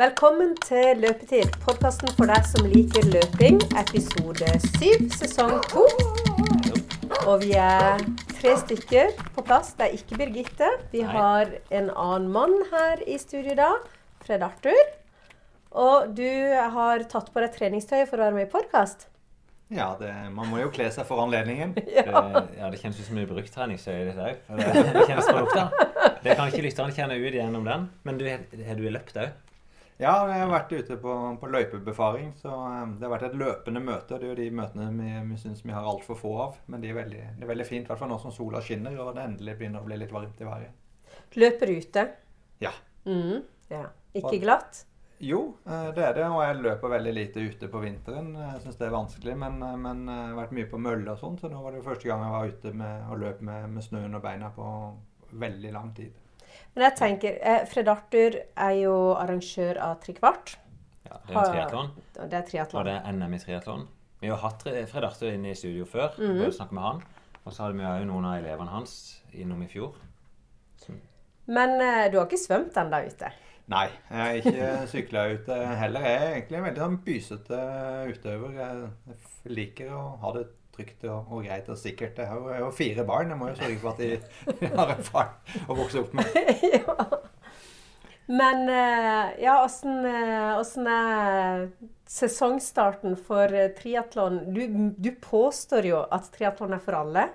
Velkommen til Løpetid, podkasten for deg som liker løping, episode 7, sesong 2. Og vi er tre stykker på plass. Det er ikke Birgitte. Vi har en annen mann her i studio da, Fred Arthur. Og du har tatt på deg treningstøyet for å være med i podkast. Ja, det, man må jo kle seg for anledningen. Ja. Det, ja, det kjennes ut som det treningstøy i dette òg. Det, det kjennes på lukta. Det kan ikke lytteren kjenne ut gjennom den. Men du, har du løpt òg? Ja, jeg har vært ute på, på løypebefaring, så eh, det har vært et løpende møte. Det er jo de møtene vi, vi syns vi har altfor få av. Men de er veldig, det er veldig fint, i hvert fall nå som sola skinner og det endelig begynner å bli litt varmt i været. Løper du ute. Ja. Mm, ja. Ikke glatt? Jo, eh, det er det, og jeg løper veldig lite ute på vinteren. Jeg syns det er vanskelig, men, eh, men jeg har vært mye på mølle og sånn, så nå var det jo første gang jeg var ute med, og løp med, med snøen og beina på veldig lang tid. Men jeg tenker, eh, Fred Arthur er jo arrangør av Trikvart. Ja, det er triatlon. Og det er Og triatlon. det er NM i triatlon. Vi har hatt Fred Arthur inne i studio før. Mm -hmm. snakke med han. Og så hadde vi jo noen av elevene hans innom i fjor. Men eh, du har ikke svømt ennå ute? Nei, jeg har ikke sykla ute heller. Jeg er egentlig en veldig sånn bysete utøver. Jeg liker å ha det trygt og, og greit og sikkert. Jeg har, jo, fire barn. Jeg må jo sørge for at de har en far å vokse opp med. ja. Men eh, ja, åssen eh, åssen er sesongstarten for eh, triatlon? Du, du påstår jo at triatlon er for alle.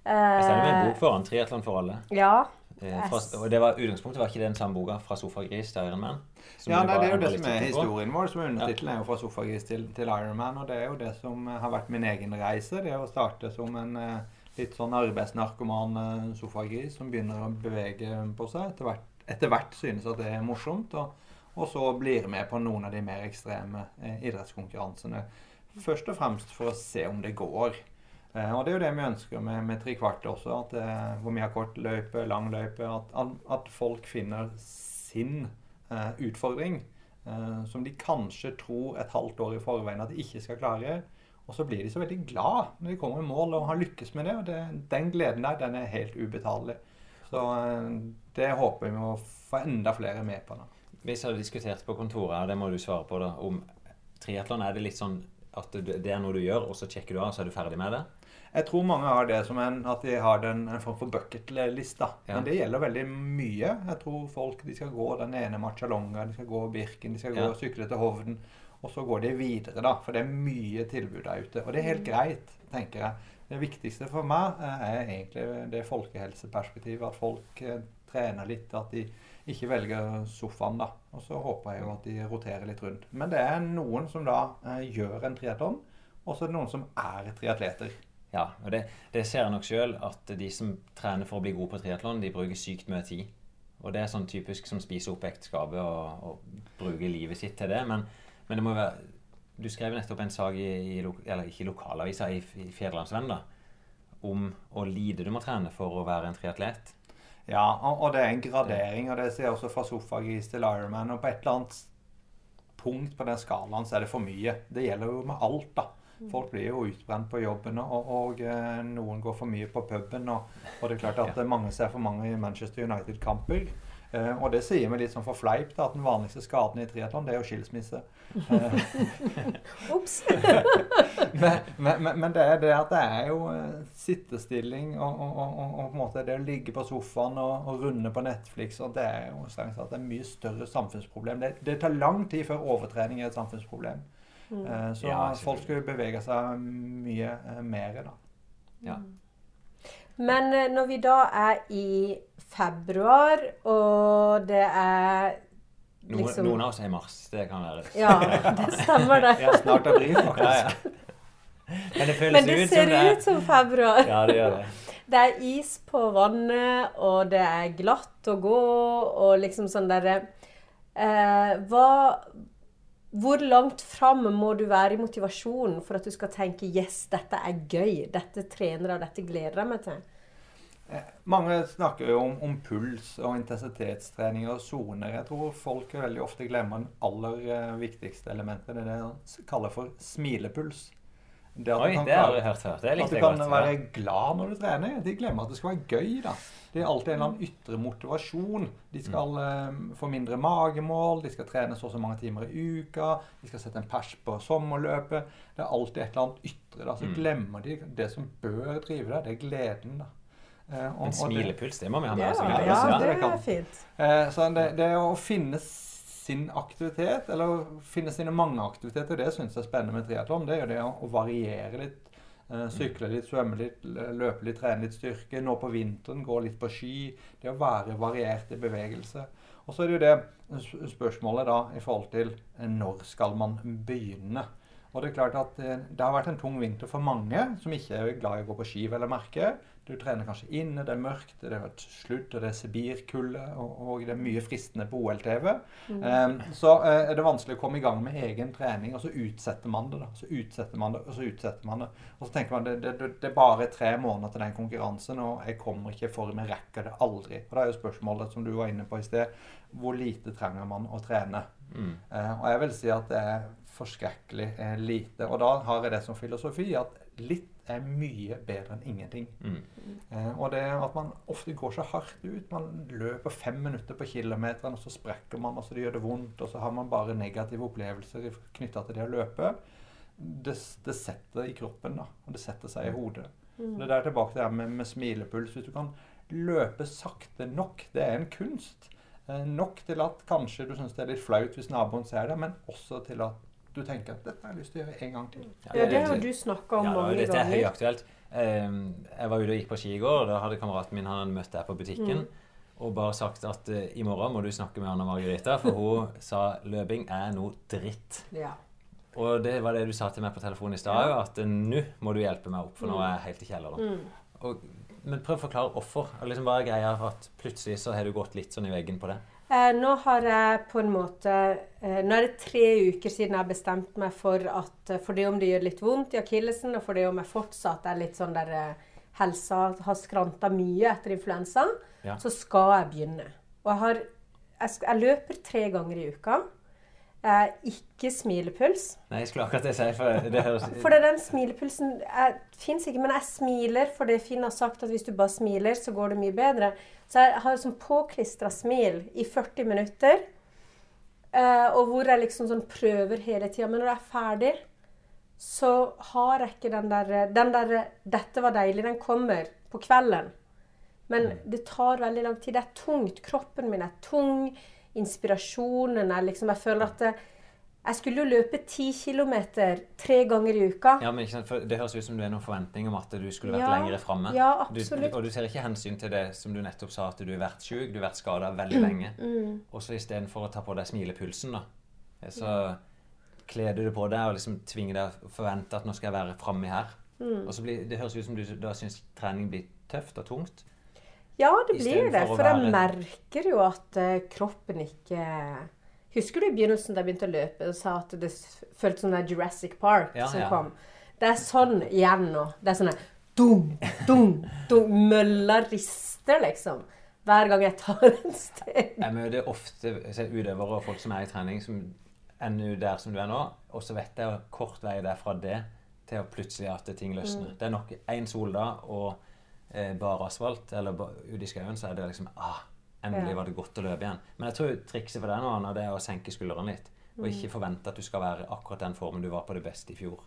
Jeg sender meg en bok foran Triatlon for alle. Ja. Eh, fra, og det var, Utgangspunktet var ikke den samme boka fra Sofagris til Ironman. Ja, nei, Det er jo det som er historien vår. som Undertittelen er jo 'Fra sofagris til, til Ironman'. Og det er jo det som har vært min egen reise. Det å starte som en eh, litt sånn arbeidsnarkoman eh, sofagris som begynner å bevege på seg. Etter hvert, etter hvert synes at det er morsomt. Og, og så blir med på noen av de mer ekstreme eh, idrettskonkurransene. Først og fremst for å se om det går. Eh, og det er jo det vi ønsker med, med trikvart også. At, eh, hvor vi har kortløype, langløype. At, at, folk finner sin eh, utfordring. eh, som de kanskje tror et halvt år i forveien at de ikke skal klare. Og så blir de så veldig glad når de kommer i mål og har lykkes med det. Og det, den gleden der, den er helt ubetalelig. Så eh, det håper vi å få enda flere med på. da. Vi har diskutert på kontoret, og det må du svare på, da, om triatlon er det litt sånn at det er noe du gjør, og så sjekker du av, så er du ferdig med det? Jeg tror mange har det som en, at de har den, en form for bucketlist. Ja. Men det gjelder veldig mye. Jeg tror folk de skal gå den ene Marcialonga, de skal gå Birken, de skal gå Ja. og sykle til Hovden. Og så går de videre, da. For det er mye tilbud der ute. Og det er helt greit, tenker jeg. Det viktigste for meg eh, er egentlig det folkehelseperspektivet. At folk eh, trener litt. At de ikke velger sofaen, da. Og så håper jeg jo at de roterer litt rundt. Men det er noen som da eh, gjør en triatlon, og så er det noen som er triatleter. Ja, og det, det ser jeg nok sjøl, at de som trener for å bli gode på triatlon, de bruker sykt mye tid. Og det er sånn typisk som spiser opp ekteskapet og, og bruker livet sitt til det. Men, men det må være Du skrev nettopp en sak i, i eller ikke i lokalavisa, i, i Fedrelandsvennen, da, om hvor lite du må trene for å være en triatlet. Ja, og det er en gradering, og det ser jeg også fra sofagris til Ironman. Og på et eller annet punkt på den skalaen så er det for mye. Det gjelder jo med alt, da. Folk blir jo utbrent på jobben, og, og eh, noen går for mye på puben. Og, og det er klart at Ja. mange ser for mange Manchester United-kamper. Eh, og det sier vi litt sånn for fleip, da, at den vanligste skaden i triatlon, det er jo skilsmisse. Eh, Ops. men, men, men- men det er det at det er jo sittestilling og, og, og, og, på en måte det å ligge på sofaen og, og runde på Netflix, og det er jo strengt tatt et mye større samfunnsproblem. Det, det tar lang tid før overtrening er et samfunnsproblem. Eh, så Ja, folk skulle bevege seg mye eh, mer, da. Ja. Men eh, når vi da er i februar, og det er Noen, liksom noen av oss er i mars. Det kan være. Ja, det stemmer det. Ja, Snart april, faktisk. ja, ja. Men det føles Men det ut ser som det er ut som februar. Ja, det gjør det. Det er is på vannet, og det er glatt å gå, og liksom sånn derre eh, Hva Hvor langt fram må du være i motivasjonen for at du skal tenke 'yes, dette er gøy', dette trener jeg, dette gleder jeg meg til'? Eh, Mange snakker jo om, om puls og intensitetstrening og soner. Jeg tror folk veldig ofte glemmer den aller eh, viktigste elementet. Det de kaller for smilepuls. Det at Oi, kan det har jeg hørt før. Det at du kan være Ja. glad når du trener. De glemmer at det skal være gøy. da. Det er alltid en eller annen ytre motivasjon. De skal eh, få mindre magemål, de skal trene så og så mange timer i uka, de skal sette en pers på sommerløpet. Det er alltid et eller annet ytre. da. Så Mm. glemmer de det som bør drive deg. Det er gleden. da. Uh, og- En og det- smilepuls, det må vi ha med oss. ja, ja, det det er fint. Uh, Så det, det å finne sin aktivitet, eller finne sine mange aktiviteter, det syns jeg er spennende med triatlon. Det er jo det å, variere litt. Eh, Sykle litt, svømme litt, løpe litt, trene litt styrke. Nå på vinteren gå litt på ski. Det å være variert i bevegelse. Og så er det jo det spørsmålet da i forhold til eh, når skal man begynne? Og det er klart at eh, det har vært en tung vinter for mange som ikke er glad i å gå på ski, å merke. Du trener kanskje inne, det er mørkt, det har vært sludd, og det er sibirkulde, og, og det er mye fristende på OL-TV. Um, så eh, er det vanskelig å komme i gang med egen trening, og så utsetter man det. da. Så utsetter man det, og så utsetter man det. Og så tenker man det, det, det, det er bare tre måneder til den konkurransen, og jeg kommer ikke i form, jeg rekker det aldri. Og da er jo spørsmålet som du var inne på i sted, hvor lite trenger man å trene? Mm. Eh, og jeg vil si at det er forskrekkelig eh, lite. Og da har jeg det som filosofi at litt er mye bedre enn ingenting. Mm. Eh, og det at man ofte går så hardt ut. Man løper fem minutter på kilometeren, og så sprekker man, og så gjør det vondt, og så har man bare negative opplevelser knytta til det å løpe. Det, det setter i kroppen, da. Og det setter seg i hodet. Mm. Det der tilbake til det med, med smilepuls. Hvis du kan løpe sakte nok, det er en kunst. Eh, nok til at kanskje du syns det er litt flaut hvis naboen ser det, men også til at du tenker at dette har jeg lyst til å gjøre en gang til. Ja, det har du snakka om Ja, mange dette er høyaktuelt. Eh, Jeg var ute og gikk på ski i går, og da hadde kameraten min han hadde møtt deg på butikken. Mm. Og bare sagt at eh, i morgen må du snakke med Anna Margarita, for hun sa løping er noe dritt. Ja. Og det var det du sa til meg på telefonen i stad, Ja. at eh, nå må du hjelpe meg opp, for nå Mm. er jeg helt i kjelleren. Mm. Og, men prøv å forklare hvorfor. Og Liksom bare greia at plutselig så har du gått litt sånn i veggen på det. Eh, nå har jeg på en måte eh, Nå er det tre uker siden jeg har bestemt meg for at eh, for det om det gjør litt vondt i akillesen, og for det om jeg fortsatt er litt sånn der helsa har skranta mye etter influensa, Ja. så skal jeg begynne. Og jeg har Jeg, jeg løper tre ganger i uka. Eh, ikke smilepuls. Nei, jeg skulle akkurat det si, for det høres For det den smilepulsen fins ikke, men jeg smiler fordi Finn har sagt at hvis du bare smiler, så går det mye bedre. Så jeg har sånn påklistra smil i 40 minutter. eh, og hvor jeg liksom sånn prøver hele tida. Men når jeg er ferdig, så har jeg ikke den der Den der 'Dette var deilig', den kommer på kvelden. Men det tar veldig lang tid. Det er tungt. Kroppen min er tung. Inspirasjonen Jeg, liksom Jeg føler at det, jeg skulle jo løpe ti km tre ganger i uka. Ja, men ikke sant, for Det høres ut som du har noen forventning om at du skulle vært Ja, lenger framme. ja, Du, absolutt. og du ser ikke hensyn til det som du nettopp sa, at du har vært syk, du har vært skada veldig lenge. Mm. Og så istedenfor å ta på deg smilepulsen, da, så kler du det på deg og liksom tvinger deg å forvente at nå skal jeg være framme her. Mm. Og så blir, Det høres ut som du da syns trening blir tøft og tungt. Ja, det blir det. for jeg merker jo at eh, kroppen ikke Husker du i begynnelsen da jeg begynte å løpe og sa at det føltes som det er Jurassic Park Ja, som ja. kom? Det er sånn igjen nå. Det er sånn dum, dum, dum. Mølla rister, liksom. Hver gang jeg tar en steg. Jeg møter ofte jeg utøvere og folk som er i trening, som ender der som du er nå. Og så vet jeg kort vei det er fra det til å plutselig at ting løsner. Det er nok én soldag og eh, bare asfalt, eller ute i skauen, så er det liksom ah, Endelig var det godt å løpe igjen. Men jeg tror trikset for deg nå Anna, det er å senke skuldrene litt. Og ikke forvente at du skal være akkurat den formen du var på det beste i fjor.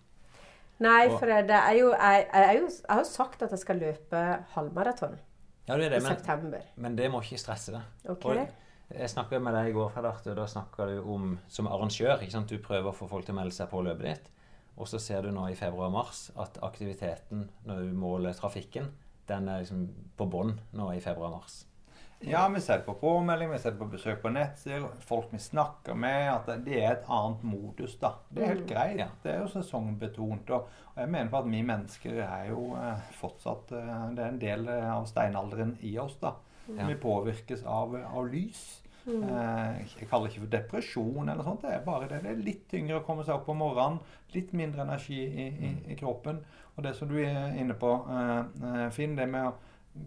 Nei, for det er jo Jeg, jeg, jeg har jo sagt at jeg skal løpe halvmaraton Ja, det er i det, men, september. men det må ikke stresse deg. Ok? Jeg snakket med deg i går, Fredarte, og da snakka du om som arrangør. ikke sant? Du prøver å få folk til å melde seg på løpet ditt. Og så ser du nå i februar-mars at aktiviteten når du måler trafikken, den er liksom på bånn nå i februar-mars. Ja, vi ser det på påmelding, vi ser det på besøk på nettsider, folk vi snakker med, at det- det er et annet modus, da. Det er helt greit. Ja. Det er jo sesongbetont. Og, jeg mener på at vi mennesker er jo eh, fortsatt eh, Det er en del eh, av steinalderen i oss, da. Ja. Vi påvirkes av, av lys. Mm. jeg kaller det ikke for depresjon eller sånt. Det er bare det. Det er litt tyngre å komme seg opp om morgenen. Litt mindre energi i, i, i kroppen. Og det som du er inne på, eh, eh, Finn, det med å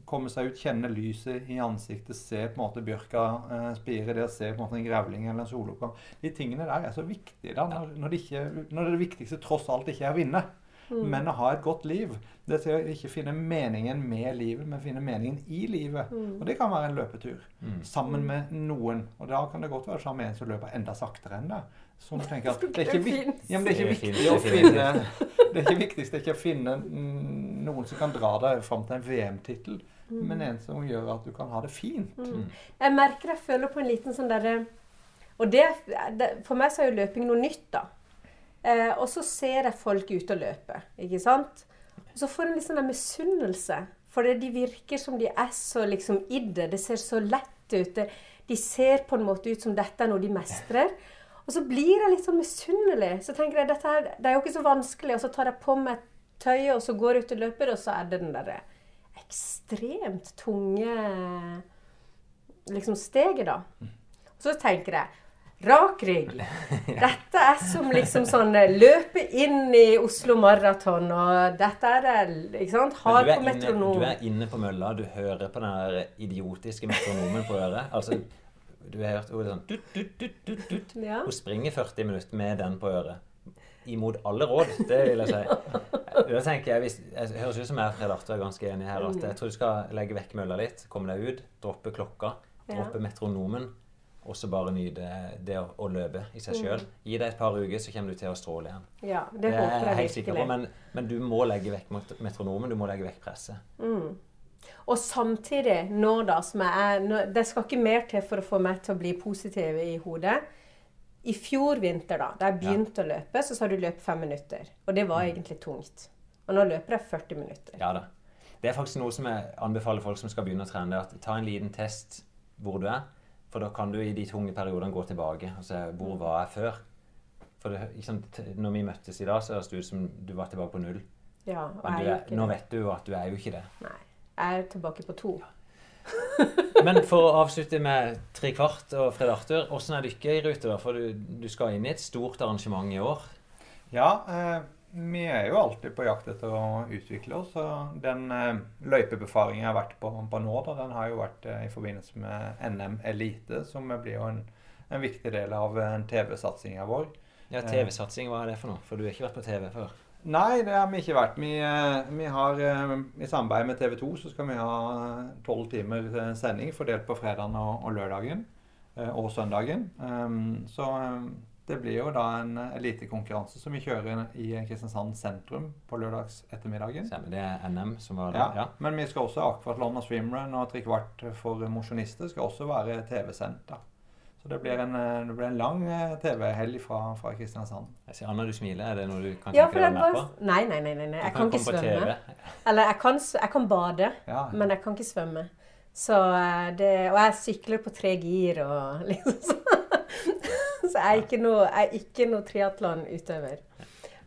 komme seg ut, kjenne lyset i ansiktet, se på en måte bjørka eh, spire, det å se på en måte en grevling eller en soloppgang De tingene der er så viktige da, når, når, det ikke, når det viktigste tross alt ikke er å vinne. Men å ha et godt liv, det er å ikke finne meningen med livet, men finne meningen i livet. Og det kan være en løpetur sammen med noen. Og da kan det godt være sammen med en som løper enda saktere enn deg. Som tenker at det er ikke, vi ja, men det er ikke viktig å er finne Det er ikke viktigst er ikke å finne mm, noen som kan dra deg fram til en VM-tittel, men en som gjør at du kan ha det fint. Jeg merker jeg føler på en liten sånn derre Og det, det, for meg så er jo løping noe nytt, da. Eh, og så ser jeg folk ute og løpe, ikke sant. Og så får en litt sånn der misunnelse. For de virker som de er så liksom i det. Det ser så lett ut. De ser på en måte ut som dette er noe de mestrer. Og så blir jeg litt sånn misunnelig. Så tenker jeg dette her, det er jo ikke så vanskelig. Og så tar jeg på meg tøyet, og så går jeg ut og løper, og så er det den derre ekstremt tunge liksom steget, da. Og så tenker jeg Rak rygg. Dette er som liksom sånn eh, løpe inn i Oslo Maraton, og dette er det ikke sant, Har hard på metronom. du er inne på mølla, du hører på den idiotiske metronomen på øret. Altså, du har hørt ordet sånn tut, tut, tut, tut. Hun springer 40 minutter med den på øret. Imot alle råd, det vil jeg si. Da tenker jeg, hvis, Det høres ut som jeg og Fred Arthur er ganske enige her. at Jeg tror du skal legge vekk mølla litt, komme deg ut, droppe klokka, droppe metronomen. Og så bare nyte det å, å løpe i seg sjøl. Gi deg et par uker, så kommer du til å stråle igjen. Ja, det Det er jeg jeg helt sikker på, men, men du må legge vekk metronomen, du må legge vekk presset. Og samtidig, nå da, som jeg er når, Det skal ikke mer til for å få meg til å bli positiv i hodet. I fjor vinter, da da jeg begynte å løpe, så sa du løp fem minutter. Og det var egentlig tungt. Og nå løper jeg 40 minutter. Ja da. Det er faktisk noe som jeg anbefaler folk som skal begynne å trene. det er at Ta en liten test hvor du er. For da kan du i de tunge periodene gå tilbake og se hvor var jeg før. For det, sant, når vi møttes i dag, så høres det ut som du var tilbake på null. Ja, og Men jeg er er, ikke nå det. vet du jo at du er jo ikke det. Nei. Er tilbake på to. Men for å avslutte med tre kvart og Fred Arthur, åssen er dere i rute? For du, du skal inn i et stort arrangement i år. Ja, eh, vi er jo alltid på jakt etter å utvikle oss. Og den eh, løypebefaringen jeg har vært på, på nå, da, den har jo vært eh, i forbindelse med NM Elite, som blir jo en, en viktig del av eh, TV-satsinga vår. Ja, TV-satsing, hva er det for noe? For du har ikke vært på TV før. Nei, det har vi ikke vært. Vi, eh, vi har eh, I samarbeid med TV 2 så skal vi ha tolv timer eh, sending fordelt på fredagen og, og lørdagen. eh, Og søndagen. Um, Så eh, det blir jo da en elitekonkurranse som vi kjører i Kristiansand sentrum på lørdags ettermiddagen. Stemmer, Det er NM som var det. Ja, Ja. Men vi skal også akvatlon og swimrun og trikvart for mosjonister skal også være TV-sendt. Så det blir en, eh, det blir en lang eh, TV-helg fra, fra Kristiansand. Jeg ser Anna, du smiler. Er det noe du kan Ja, tenke deg med på? Nei, nei, nei. nei, nei. Jeg kan ikke svømme. Eller jeg kan, jeg kan bade, Ja. men jeg kan ikke svømme. Så eh, det, og jeg sykler på tre gir og liksom sånn. Så jeg er ikke noe, jeg er ikke noe triatlonutøver.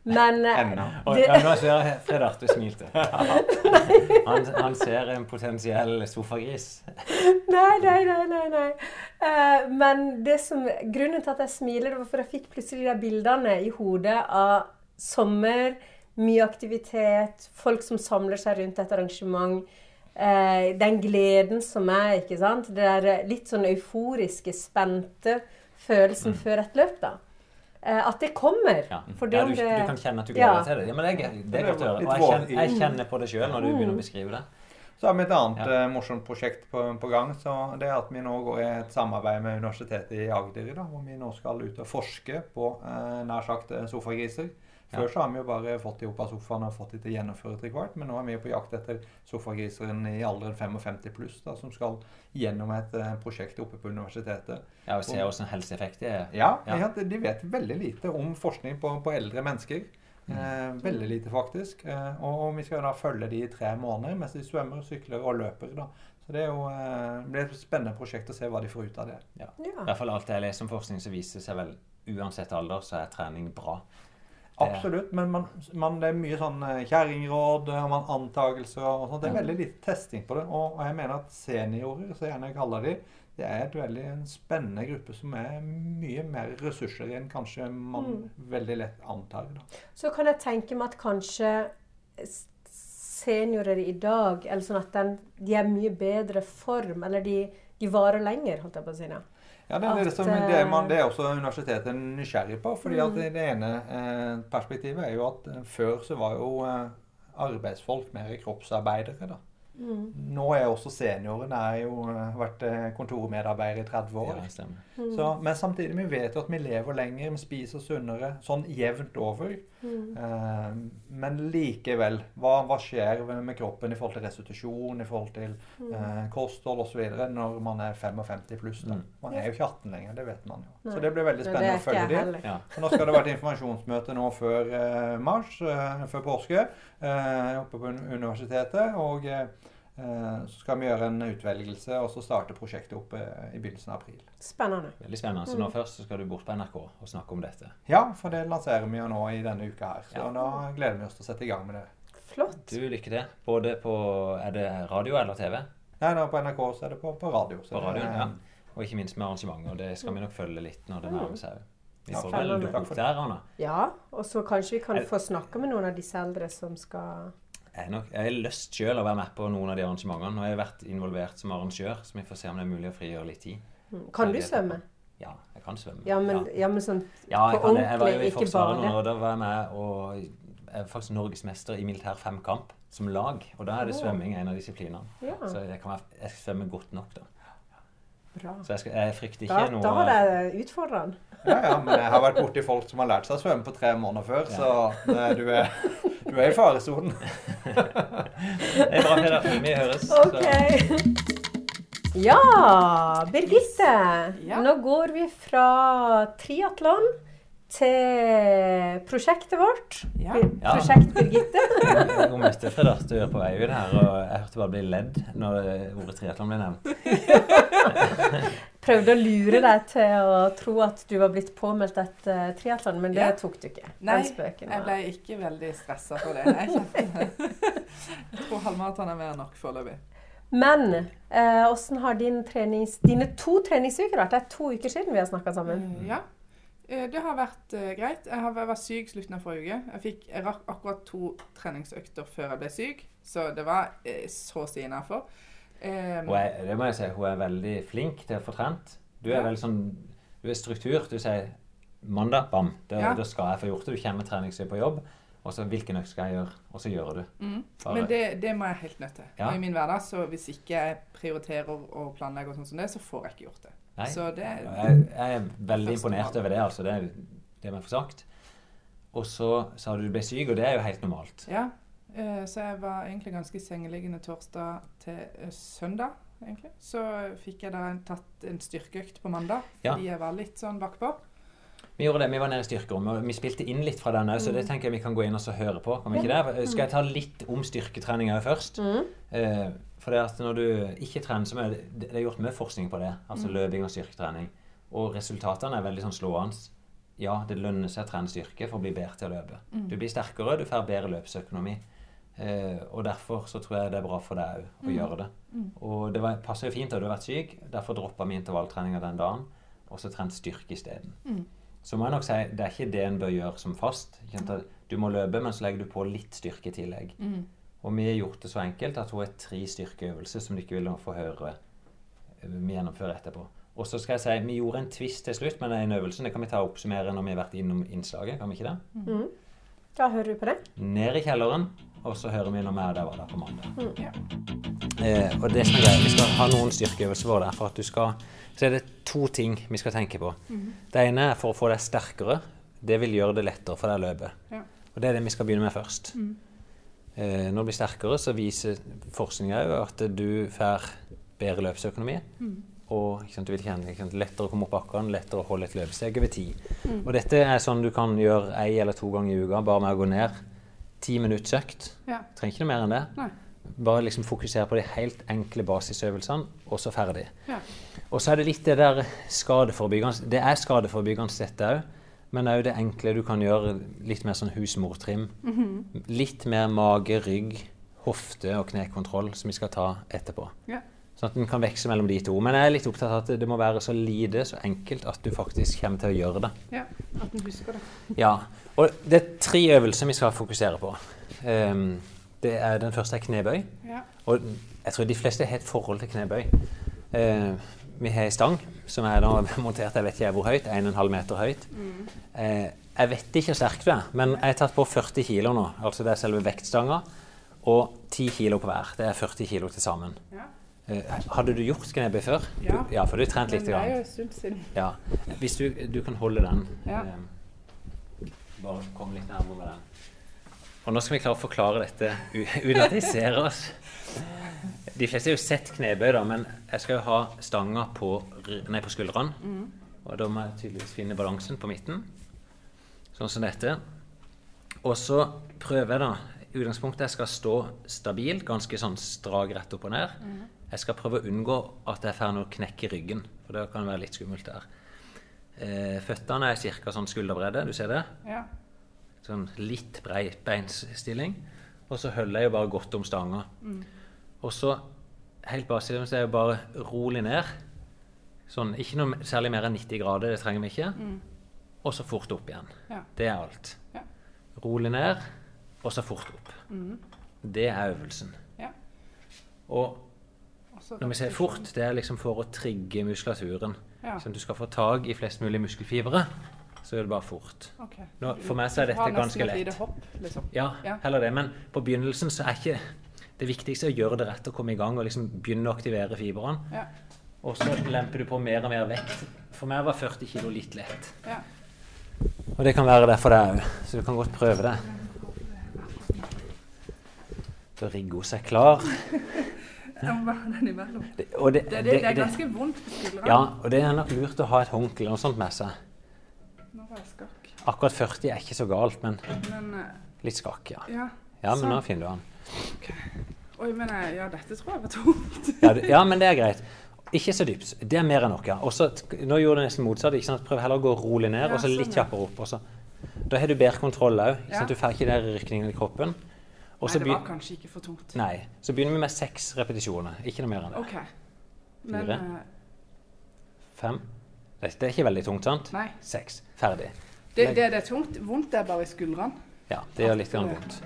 Men eh, Ennå. Det, nå ser jeg Fred Arte smilte. Han, han ser en potensiell sofagris. Nei, nei, nei. nei, nei. Uh, men det som, grunnen til at jeg smiler, var for jeg fikk plutselig de bildene i hodet av sommer, mye aktivitet, folk som samler seg rundt et arrangement. Uh, den gleden som er, ikke sant. Det der litt sånn euforiske, spente følelsen før et løp, da. Eh, at det kommer. Ja. Ja, du, det du kan kjenne at du gleder deg til det. Ja, men det, er, det er godt å høre. Og jeg kjenner, jeg kjenner på det sjøl når du begynner å beskrive det. Så har vi et annet Ja. eh, morsomt prosjekt på, på gang. så Det er at vi nå går i et samarbeid med Universitetet i Agder, da, hvor vi nå skal ut og forske på eh, nær sagt eh, sofagriser. Før Ja. så har vi jo bare fått de opp av sofaen og fått de til å gjennomføre trekvart, men nå er vi jo på jakt etter sofagriseren i alderen 55 pluss, da, som skal gjennom et eh, prosjekt oppe på universitetet. Ja, og se åssen helseeffekt det er. Ja, Ja. de vet veldig lite om forskning på, på eldre mennesker. Eh, veldig lite, faktisk. Eh, og, og vi skal da følge de i tre måneder mens de svømmer, sykler og løper. da. Så det er jo eh, blir et spennende prosjekt å se hva de får ut av det. Ja. Ja. I hvert fall alt jeg leser om forskning, så viser det seg vel uansett alder, så er trening bra. Absolutt, men man, man, det er mye sånn eh, kjerringråd og antakelser antagelser og sånt. Det er veldig lite testing på det. Og, og jeg mener at seniorer, så gjerne jeg kaller de, det er et veldig en spennende gruppe som er mye mer ressurser enn kanskje man veldig lett antar. da. Så kan jeg tenke meg at kanskje seniorer i dag, eller sånn at den, de er mye bedre form, eller de, de varer lenger, holdt jeg på å si. Ja. Ja, det, er det, som, det, er man, eh, det er også universitetet nysgjerrig på. fordi at Mm. det, det ene eh, perspektivet er jo at eh, før så var jo eh, arbeidsfolk mer kroppsarbeidere. da. Mm. Nå er også senioren er jo eh, vært kontormedarbeidere kontormedarbeider i 30 år. Ja. Mm. Så, men samtidig vi vet jo at vi lever lenger, vi spiser sunnere, sånn jevnt over. Mm. Eh, men likevel, hva, hva skjer med kroppen i forhold til restitusjon, i forhold til Mm. eh, kosthold osv. når man er 55 pluss? da? Mm. Man er jo ikke 18 lenger, det vet man jo. Nei. Så det blir veldig spennende å følge dem. de. Ja. Nå skal det være et informasjonsmøte nå før eh, mars, eh, før påske, eh, oppe på universitetet. Og eh, så skal vi gjøre en utvelgelse og så starte prosjektet opp eh, i begynnelsen av april. Spennende. Veldig spennende. Så nå først så skal du bort på NRK og snakke om dette. Ja, for det lanserer vi jo nå i denne uka her. Så Ja. da gleder vi oss til å sette i gang med det. Flott. Du, liker det. Både på Er det radio eller TV? Nei, nå på NRK så er det på, på radio. Så På radioen, ja. Og ikke minst med arrangementer. Det skal vi nok følge litt når det nærmer seg. Vi får vel dukke opp der, Anna. Ja, og så kanskje vi kan få snakke med noen av disse eldre som skal Jeg har nok- jeg har lyst sjøl å være med på noen av de arrangementene. Har jeg vært involvert som arrangør, så vi får se om det er mulig å frigjøre litt tid. Mm. Kan du svømme? Ja, jeg kan svømme. Ja, men, ja. ja, men sånn Ja, på kan det. jeg var jo ordentlig, i ikke Forsvaret nå, og da var jeg med og jeg er faktisk norgesmester i militær femkamp som lag. Og da er det svømming en av disiplinene. Ja, Så jeg, kan være, jeg svømmer godt nok, da. bra. Så jeg, skal, jeg frykter Da, ikke noe da har det utfordrende. ja, ja, men jeg har vært borti folk som har lært seg å svømme på tre måneder før, så du, er, du er i faresonen. Det er bra, Peder. Vi høres. Så- OK. Ja, Birgitte. Ja. Nå går vi fra triatlon til prosjektet vårt. Ja. Prosjekt Birgitte. God møte, at du er på vei ut her, og jeg hørte bare bli ledd når ordet triatlon ble nevnt. Prøvde å lure deg til å tro at du var blitt påmeldt et uh, triatlon, men det Ja. tok du ikke. Nei, Jeg ble ikke veldig stressa for det. Jeg, jeg tror halvmaraton er mer enn nok foreløpig. Men eh, åssen har din trenings, dine to treningsuker vært? Det er to uker siden vi har snakka sammen. Eh, Ja. Eh, Det har vært eh, greit. Jeg, har, jeg var syk slutten av forrige uke. Jeg, fikk, jeg rakk akkurat to treningsøkter før jeg ble syk, så det var eh, så å si innafor. Um, det må jeg si, hun er veldig flink til å få trent. Du er Ja. veldig sånn Du er struktur. Du sier mandag, bam, da, Ja. skal jeg få gjort det. Du kommer treningsøy på jobb, og så hvilken økt skal jeg gjøre? Og så gjør du. mm. Men det, det må jeg helt nødt til. Ja. I min hverdag, så hvis ikke jeg prioriterer og planlegger og sånn som det, så får jeg ikke gjort det. Nei. Så det Jeg, jeg er veldig imponert over det, altså. Det er det vi får sagt. Og så sa du du ble syk, og det er jo helt normalt. Ja, eh, så jeg var egentlig ganske sengeliggende torsdag til eh, søndag, egentlig. Så fikk jeg da en, tatt en styrkeøkt på mandag, Ja. fordi jeg var litt sånn bakpå. Vi gjorde det, vi var nede i styrkerommet, og vi spilte inn litt fra den òg, så det tenker jeg vi kan gå inn og så høre på. Kan vi ikke det? Skal jeg ta litt om styrketrening òg først? Mm. For det at når du ikke trener, så er det, er gjort mye forskning på det. Altså løping og styrketrening. Og resultatene er veldig sånn slående. Ja, det lønner seg å trene styrke for å bli bedre til å løpe. Du blir sterkere, du får bedre løpsøkonomi. Eh, og derfor så tror jeg det er bra for deg òg å gjøre det. Og det var, passer jo fint at du har vært syk, derfor droppa vi intervalltreninga den dagen, og så trent styrke isteden. Mm. Så må jeg nok si det er ikke det en bør gjøre som fast. Du må løpe, men så legger du på litt styrke i tillegg. Mm. Og vi har gjort det så enkelt at hun har tre styrkeøvelser som du ikke vil få høre vi gjennomfører etterpå. Og så skal jeg si, Vi gjorde en twist til slutt med den øvelsen. Det kan vi ta og oppsummere når vi har vært innom innslaget. kan vi ikke det? Mm. Da hører vi på det. Ned i kjelleren, og så hører vi når vi er der var der på mandag. Mm. Ja. Eh, og det som er greit, Vi skal ha noen styrkeøvelser for det. For at du skal, så er det to ting vi skal tenke på. Det ene er for å få deg sterkere. Det vil gjøre det lettere for deg å løpe. Ja. Og det er det vi skal begynne med først. Eh, når du blir sterkere, så viser forskninga òg at du får bedre løpsøkonomi. Og ikke sant, du vil kjenne sant, lettere å komme opp bakken, lettere å holde et løpesteg over tid. Og dette er sånn du kan gjøre ei eller to ganger i uka bare med å gå ned. Ti minutts økt. Ja. Trenger ikke noe mer enn det. Nei. Bare liksom fokusere på de helt enkle basisøvelsene, og så ferdig. Ja. Og så er det litt det der skadeforebyggende Det er skadeforebyggende dette òg, men òg det enkle du kan gjøre. Litt mer sånn husmortrim. Litt mer mage, rygg, hofte og knekontroll, som vi skal ta etterpå. Ja. Sånn at en kan veksle mellom de to. Men jeg er litt opptatt av at det må være så lite, så enkelt, at du faktisk kommer til å gjøre det. ja. At du husker det. Ja, og det er tre øvelser vi skal fokusere på. Um, det er, den første er knebøy. Ja. Og jeg tror de fleste har et forhold til knebøy. Eh, vi har ei stang som er montert jeg vet ikke hvor høyt, 1,5 meter høyt. Eh, jeg vet ikke hvor sterk du er, men jeg har tatt på 40 kilo nå. Altså det er selve vektstanga. Og 10 kilo på hver. Det er 40 kilo til sammen. Ja. Eh, hadde du gjort knebøy før? Ja. Du, ja, for du har trent Men litt. det er jo en stund siden. Ja. Hvis du, du kan holde den. Ja. eh, bare kom litt nærmere med den. Og nå skal vi klare å forklare dette uten at de ser oss. De fleste har jo sett knebøy, da, men jeg skal jo ha stanga på, nei, på skuldrene. Og da må jeg tydeligvis finne balansen på midten, sånn som dette. Og så prøver jeg da i utgangspunktet jeg skal stå stabil, ganske sånn strak rett opp og ned. Jeg skal prøve å unngå at jeg får noe knekk i ryggen, for det kan være litt skummelt der. Eh, føttene er ca. sånn skulderbredde, du ser det? Ja. Sånn litt brei beinstilling. Og så holder jeg jo bare godt om stanga. Og så helt basiskt så er jo bare rolig ned. Sånn, ikke noe særlig mer enn 90 grader, det trenger vi ikke. Og så fort opp igjen. Ja. Det er alt. Ja. Rolig ned, og så fort opp. Det er øvelsen. Ja. Og når vi sier fort, det er liksom for å trigge muskulaturen. Ja. Sånn at du skal få tak i flest mulig muskelfibre, så er det bare fort. Okay. Nå, for meg så er dette ganske lett. hopp, liksom. Ja, Ja. heller det. Men på begynnelsen så er ikke det viktigste er å gjøre det rett og komme i gang og liksom begynne å aktivere fibrene. Ja. Og så lemper du på mer og mer vekt. For meg var 40 kg litt lett. Ja. Og det kan være det for deg òg, så du kan godt prøve det. Da rigger hun seg klar. Det, og det, Det, det, er ganske vondt på skuldrene. Ja, og det er nok lurt å ha et håndkle eller noe sånt med seg. Akkurat 40 er ikke så galt, men Men eh, litt skakk, ja. Ja. Men nå finner du han. Oi, men jeg, ja, dette tror jeg var tungt. Ja, ja, men det er greit. Ikke så dypt. Det er mer enn nok. ja. Også, nå gjorde du nesten motsatt. ikke sant? Prøv heller å gå rolig ned, Ja, og så litt sånn, kjappere opp. Også. Da har du bedre kontroll òg. Ja. Du får ikke den rykningen i kroppen. Også Nei, det var kanskje ikke for tungt. Nei, så begynner vi med seks repetisjoner. Ikke noe mer enn det. OK. Men Fire. eh, Fem. Det, det er ikke veldig tungt, sant? Nei. Seks. Ferdig. Det, det, det er tungt. Vondt er bare i skuldrene. Ja, det gjør litt grann vondt.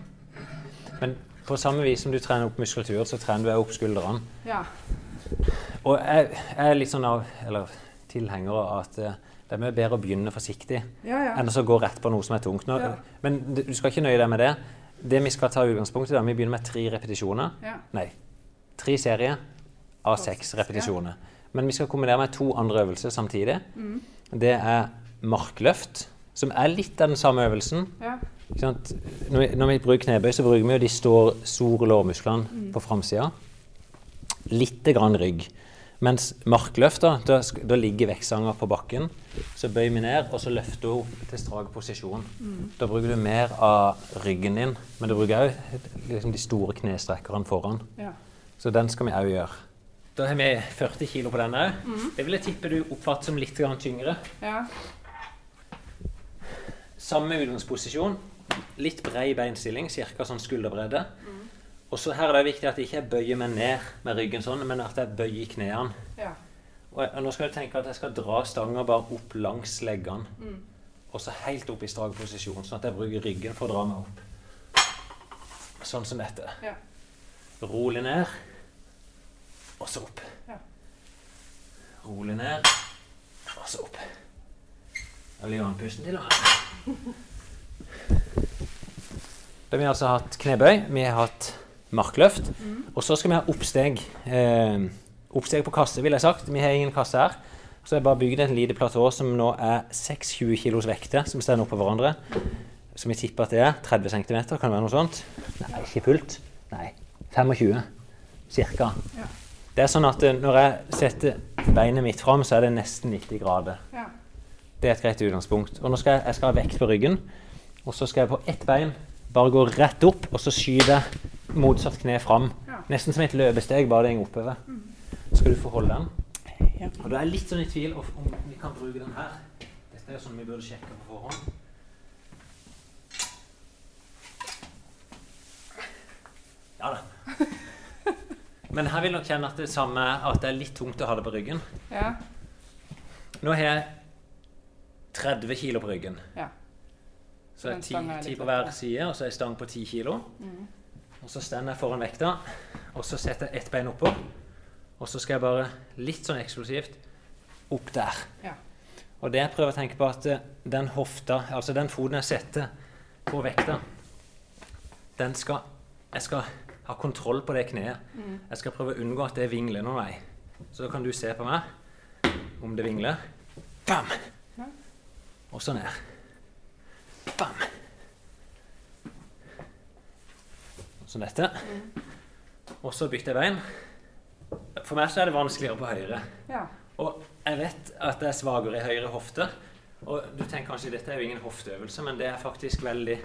Men på samme vis som du trener opp muskulatur, så trener du opp skuldrene. Ja. Og jeg, jeg er litt sånn av, eller tilhenger av at eh, det er bedre å begynne forsiktig Ja, ja. enn å gå rett på noe som er tungt. Nå. Men du skal ikke nøye deg med det. Det vi skal ta utgangspunkt i, da, vi begynner med tre repetisjoner. ja. Nei, tre serier av seks repetisjoner. Men vi skal kombinere med to andre øvelser samtidig. Mm. Det er markløft, som er litt av den samme øvelsen. Når, vi, når vi bruker knebøy, så bruker vi jo de store, store lårmusklene Mm. på framsida. Litt grann rygg. Mens markløft, da, da, da ligger vektstanga på bakken. Så bøyer vi ned, og så løfter hun til strak posisjon. Mm. Da bruker du mer av ryggen din, men du bruker òg liksom de store knestrekkerne foran. ja. Så den skal vi òg gjøre. Da har vi 40 kg på denne. Mm. Det vil jeg tippe du oppfatter som litt grann tyngre. ja. Samme utgangsposisjon. Litt brei beinstilling, ca. sånn skulderbredde. Og så her er det viktig at jeg ikke bøyer meg ned med ryggen sånn, men at jeg bøyer knærne. ja. Og jeg, og nå skal du tenke at jeg skal dra stanga bare opp langs leggene. Og så helt opp i strak posisjon, sånn at jeg bruker ryggen for å dra meg opp. Sånn som dette. Ja. Rolig ned, og så opp. Ja. Rolig ned, og så opp. Da blir vannpusten til, da. Da har vi altså hatt knebøy, vi har hatt markløft, og så skal vi ha oppsteg. Eh, oppsteg på kasse, vil jeg sagt. Vi har ingen kasse her. Så jeg bare bygd et lite platå som nå er 6-20 kilos vekter, som står oppå hverandre. Som vi tipper at det er 30 cm, kan det være noe sånt? Nei, ikke fullt. Nei, 25 cirka. Ja. Det er sånn at eh, når jeg setter beinet mitt fram, så er det nesten 90 grader. ja. Det er et greit utgangspunkt. Og nå skal jeg, jeg skal ha vekt på ryggen. Og så skal jeg på ett bein bare gå rett opp, og så skyte motsatt kne fram. Ja. Nesten som et løpesteg, bare det går oppover. Mm. skal du få holde den. Ja. Og da er jeg litt sånn i tvil om vi kan bruke den her. Dette er jo sånn vi burde sjekke på forhånd. Ja da. Men her vil nok kjenne at det samme at det er litt tungt å ha det på ryggen. Ja. Nå har jeg 30 kilo på ryggen. Ja. Så det er ti 10, litt 10 på hver side, og så ei stang på ti kilo. Mm. Og så står jeg foran vekta, og så setter jeg ett bein oppå. Og så skal jeg bare litt sånn eksplosivt opp der. Ja. Og det jeg prøver å tenke på, at eh, den hofta, altså den foten jeg setter på vekta, den skal Jeg skal ha kontroll på det kneet. Jeg skal prøve å unngå at det vingler noen vei. Så da kan du se på meg om det vingler. Bam! Ja. Og så ned. Bam! Som dette. Og så bytter jeg bein. For meg så er det vanskeligere på høyre. Ja. Og jeg vet at det er svakere i høyre hofte. Og du tenker kanskje dette er jo ingen hofteøvelse, men det er faktisk veldig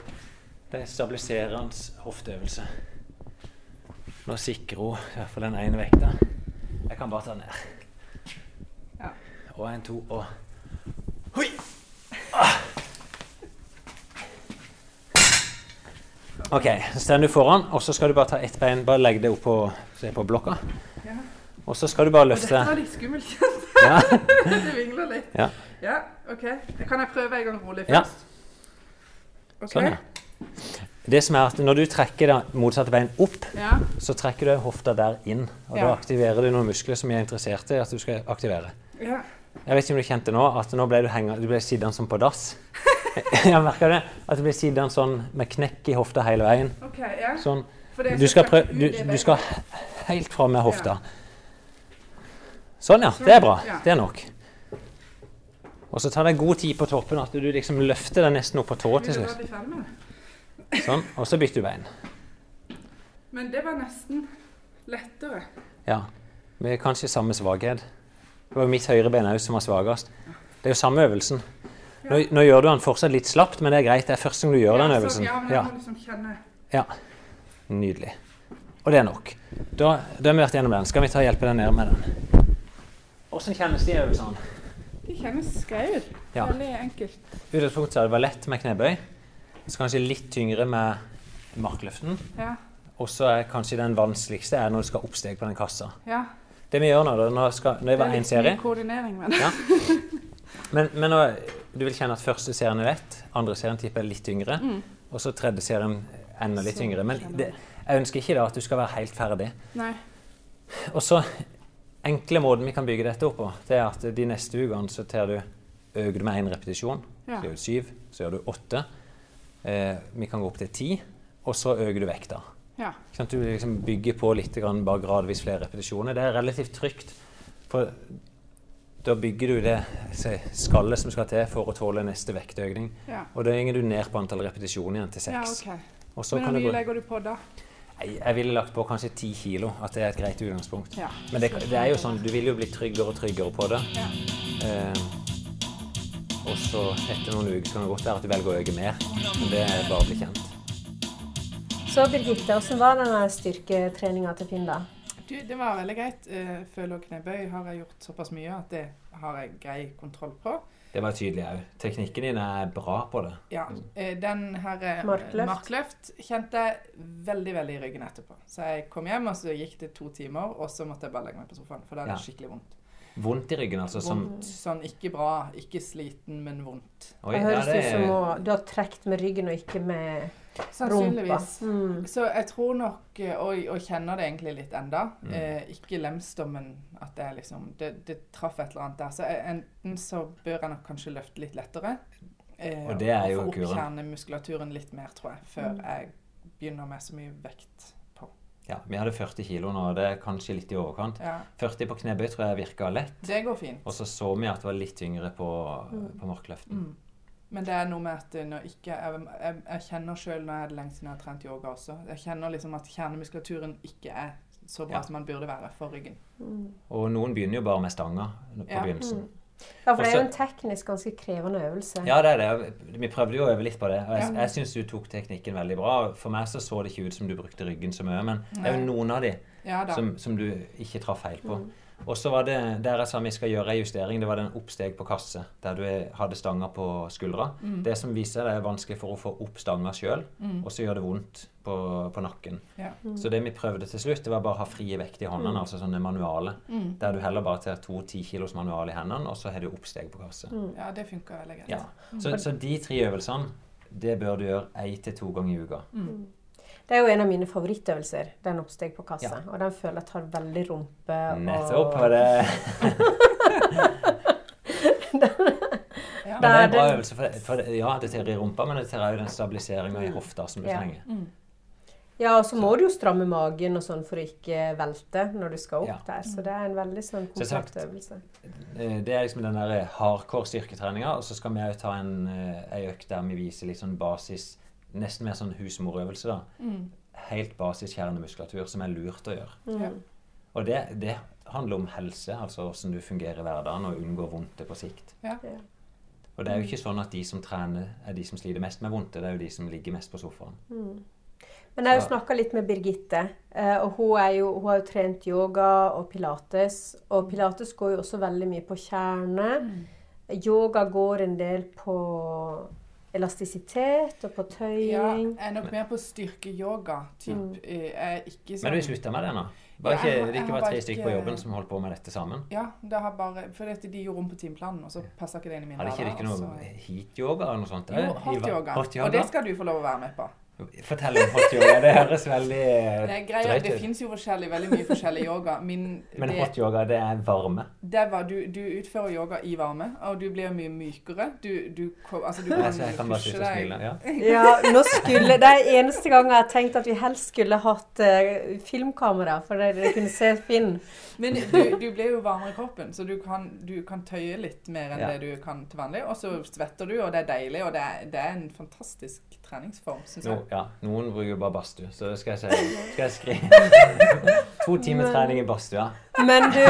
Det er stabiliserende hofteøvelse. Nå sikrer hun i hvert fall den ene vekta. Jeg kan bare ta den ned. Ja. Og en, to, og Hoi! Ah. OK, så står du foran, og så skal du bare ta ett bein. Bare legge det opp på, på blokka. ja. Og så skal du bare Og løfte dette var litt skummelt. ja. det vingler litt. Ja. Ja, OK. Kan jeg prøve en gang rolig Ja. først? Sånn, ja. Det som er at Når du trekker det motsatte bein opp, Ja. så trekker du hofta der inn. Og da aktiverer du noen muskler som jeg er interessert i at du skal aktivere. ja. Jeg vet ikke om du kjente nå at nå ble du, henger, du ble sittende som på dass. Jeg merka det. At du ble sittende sånn med knekk i hofta hele veien. OK. Ja. Sånn. Du skal, prøve, du, du skal helt fram med hofta. Sånn, ja. Det er bra. Det er nok. Og så tar det god tid på toppen, at du liksom løfter deg nesten opp på tå til slutt. Sånn. Og så bytter du bein. Men det var nesten lettere. Ja. Med kanskje samme svakhet. Det var mitt høyre ben òg som var svakest. Det er jo samme øvelsen. Nå, nå gjør du den fortsatt litt slapt, men det er greit. Det er første gang du gjør den øvelsen. Ja, liksom ja. Nydelig. Og det er nok. Da, da har vi vært gjennom den. Skal vi ta og hjelpe deg ned med den? Åssen kjennes de øvelsene? De kjennes greie ut. Ja. Veldig enkelt. Utgangspunktet er det var lett med knebøy. Så kanskje litt tyngre med markløften. Ja. Og så er kanskje den vanskeligste er når du skal oppsteg på den kassa. ja. Det vi gjør nå, da, nå, skal, nå det er én litt serie. koordinering men. Ja. Men, men nå, du vil kjenne at første serien er lett, andre serien tipper er litt yngre, Mm. og så tredje serien enda litt Så yngre. Men det, jeg ønsker ikke da at du skal være helt ferdig. Nei. Og så enkle måten vi kan bygge dette opp på, det er at de neste ukene så tar du øker du med én repetisjon. Ja. Så gjør du syv, så gjør du åtte. Eh, vi kan gå opp til ti, og så øker du vekta. Ja. Du liksom bygger på litt, grann, bare gradvis flere repetisjoner. Det er relativt trygt. For da bygger du det skallet som skal til for å tåle neste vektøkning. ja. Og da går du ned på antall repetisjoner igjen til seks. Ja, okay. Men hvor mye legger du på da? Jeg, Jeg ville lagt på kanskje ti kilo, at det er et greit utgangspunkt. Ja. Men det, det er jo sånn, du vil jo bli tryggere og tryggere på det. Ja. Eh, og så etter noen uker kan det godt være at du velger å øke mer. Men det er bare å bli kjent. Så Birgitte, hvordan var denne styrketreninga til Finn, da? Du, det var veldig greit. Eh, Føl- og knebøy har jeg gjort såpass mye at det har jeg grei kontroll på. Det var tydelig òg. Teknikken din er bra på det. Ja, eh, Den her eh, Markløft. markløft kjente jeg veldig veldig i ryggen etterpå. Så jeg kom hjem, og så gikk det to timer, og så måtte jeg bare legge meg på sofaen. For da hadde Ja. skikkelig vondt. Vondt i ryggen, altså. Som, Vondt, Sånn ikke bra, ikke sliten, men vondt. oi, Det høres ut som å, du har trukket med ryggen og ikke med rumpa. Sannsynligvis. Mm. Så jeg tror nok, eh, og, og kjenner det egentlig litt enda, Mm. eh, ikke lemstommen at det er liksom Det, det traff et eller annet der. Så jeg, enten så bør jeg nok kanskje løfte litt lettere. Eh, Og det er jo få opp kjernemuskulaturen litt mer, tror jeg, før Mm. jeg begynner med så mye vekt. Ja, vi hadde 40 kilo nå, det er kanskje litt i overkant. Ja, 40 på knebøy tror jeg virka lett. det går fint. Og så så vi at det var litt tyngre på, Mm. på markløften. Mm. Men det er noe med at når ikke Jeg, jeg, jeg kjenner sjøl når jeg er det lenge siden jeg har trent yoga også. Jeg kjenner liksom at kjernemuskulaturen ikke er så bra Ja. som man burde være for ryggen. Mm. Og noen begynner jo bare med stanga på Ja. begynnelsen. Ja, for det er jo en teknisk ganske krevende øvelse. Ja, det er det. Vi prøvde jo å øve litt på det. Og jeg, jeg syns du tok teknikken veldig bra. For meg så så det ikke ut som du brukte ryggen så mye, men det er jo noen av de Ja som, som du ikke traff feil på. Mm. Og så var det der jeg sa vi skal gjøre en justering, det var den oppsteg på kasse, der du hadde stanga på skuldra. Mm. Det som viser det er vanskelig for å få opp stanga sjøl, Mm. og så gjør det vondt på, på nakken. Ja. Så det vi prøvde til slutt, det var bare å ha frie vekt i håndene, Mm. altså sånne manualer. Mm. Der du heller bare tar to ti kilos manual i hendene, og så har du oppsteg på kasse. Mm. Ja, det funker veldig greit. Ja. Så, så de tre øvelsene, det bør du gjøre én til to ganger i uka. Mm. Det er jo en av mine favorittøvelser, den oppsteg på kassa. Ja. Og den føler jeg tar veldig rumpe. Nettopp. og Og det, Ja. det er en bra øvelse. For, det, for det, ja, det tar i rumpa, men det tar òg den stabiliseringa i hofta som du Ja. trenger. Ja, og så må du jo stramme magen og sånn for å ikke velte når du skal opp Ja. der. Så det er en veldig sånn Så komplett øvelse. Eh, Det er liksom den der hardcore styrketreninga. Og så skal vi òg ta en, en økt der vi viser litt sånn basis Nesten mer sånn husmorøvelse, da. Mm. Helt basis kjernemuskulatur som er lurt å gjøre. Mm. Og det, det handler om helse, altså hvordan du fungerer i hverdagen og unngår vondte på sikt. Ja. Og det er jo ikke sånn at de som trener, er de som sliter mest med vondte. Det er jo de som ligger mest på sofaen. Mm. Men jeg har jo snakka litt med Birgitte, eh, og hun, er jo, hun har jo trent yoga og pilates. Og pilates går jo også veldig mye på kjerne. Mm. Yoga går en del på elastisitet og på tøying. Ja, jeg er nok mer på styrkeyoga. Typ. Mm. Sånn Men du slutta med det nå? Var Ja, ikke, det ikke bare var tre stykker på jobben som holdt på med dette sammen? Ja, det har bare for dette, de gjorde om på timeplanen, og så passa ikke det inn i min Hadde ikke dere hverdag, noe og heat-yoga eller noe sånt? Jo, hot-yoga. hot Og det skal du få lov å være med på. Fortell om hot yoga. Det høres veldig Det, ut. greia, det fins jo forskjellig, veldig mye forskjellig yoga. Min, Men det, hot yoga, det er varme. det var, du, du utfører yoga i varme, og du blir mye mykere. Du, du, altså, du kan Altså, jeg kan bare sitte og smile. Ja. Ja, nå skulle, Det er eneste gang jeg har tenkt at vi helst skulle hatt uh, filmkamera, for dere kunne se Finn. Men du, du blir jo varmere i kroppen, så du kan, du kan tøye litt mer enn Ja. det du kan til vanlig. Og så svetter du, og det er deilig, og det er, det er en fantastisk treningsform, syns jeg. No, ja. Noen bruker bare badstue, så skal jeg, si, skal jeg skrive To timer Men- trening i badstua. Men du,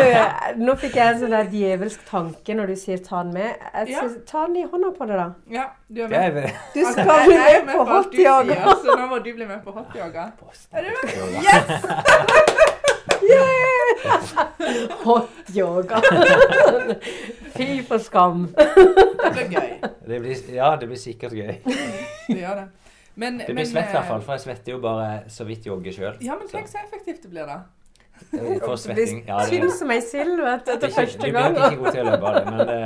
nå fikk jeg en sånn der djevelsk tanke når du sier ta den med. Jeg Ja. Ta den i hånda på det, da. Ja, du er er med. Du Altså, skal altså, bli er med på alt hot du sier, yoga. Så nå må du bli med på hotyoga. Yes! Er du yoga. Hot yoga. Fy for skam. Det blir gøy. Det blir, ja, det blir sikkert gøy. Det gjør det. Men, Det blir men, svett i hvert fall, eh, for jeg svetter jo bare så vidt jogger sjøl. Ja, men tenk så effektivt det blir, da. For svetting. Ja, det, Tynn som ei sild vet du, etter første gang. du blir ikke god til å løpe av det, men det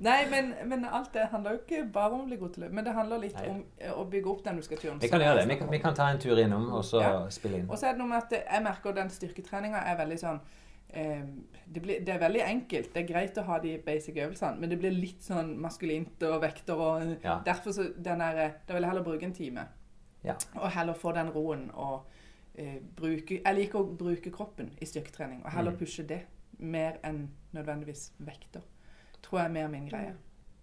Nei, men, men alt det handler jo ikke bare om å bli god til løp. Men det handler litt Nei. om eh, å bygge opp den muskulaturen. Vi kan gjøre det. Vi kan, vi kan ta en tur innom og så Ja. spille inn. Og så er det noe med at jeg merker den styrketreninga er veldig sånn eh, det, blir, det er veldig enkelt. Det er greit å ha de basic øvelsene, men det blir litt sånn maskulint og vekter og eh, Ja. Derfor så den der, eh, Da vil jeg heller bruke en time. Ja. Og heller få den roen og eh, bruke Jeg liker å bruke kroppen i styrketrening, og heller Mm. pushe det mer enn nødvendigvis vekter. Tror jeg er mer min greie.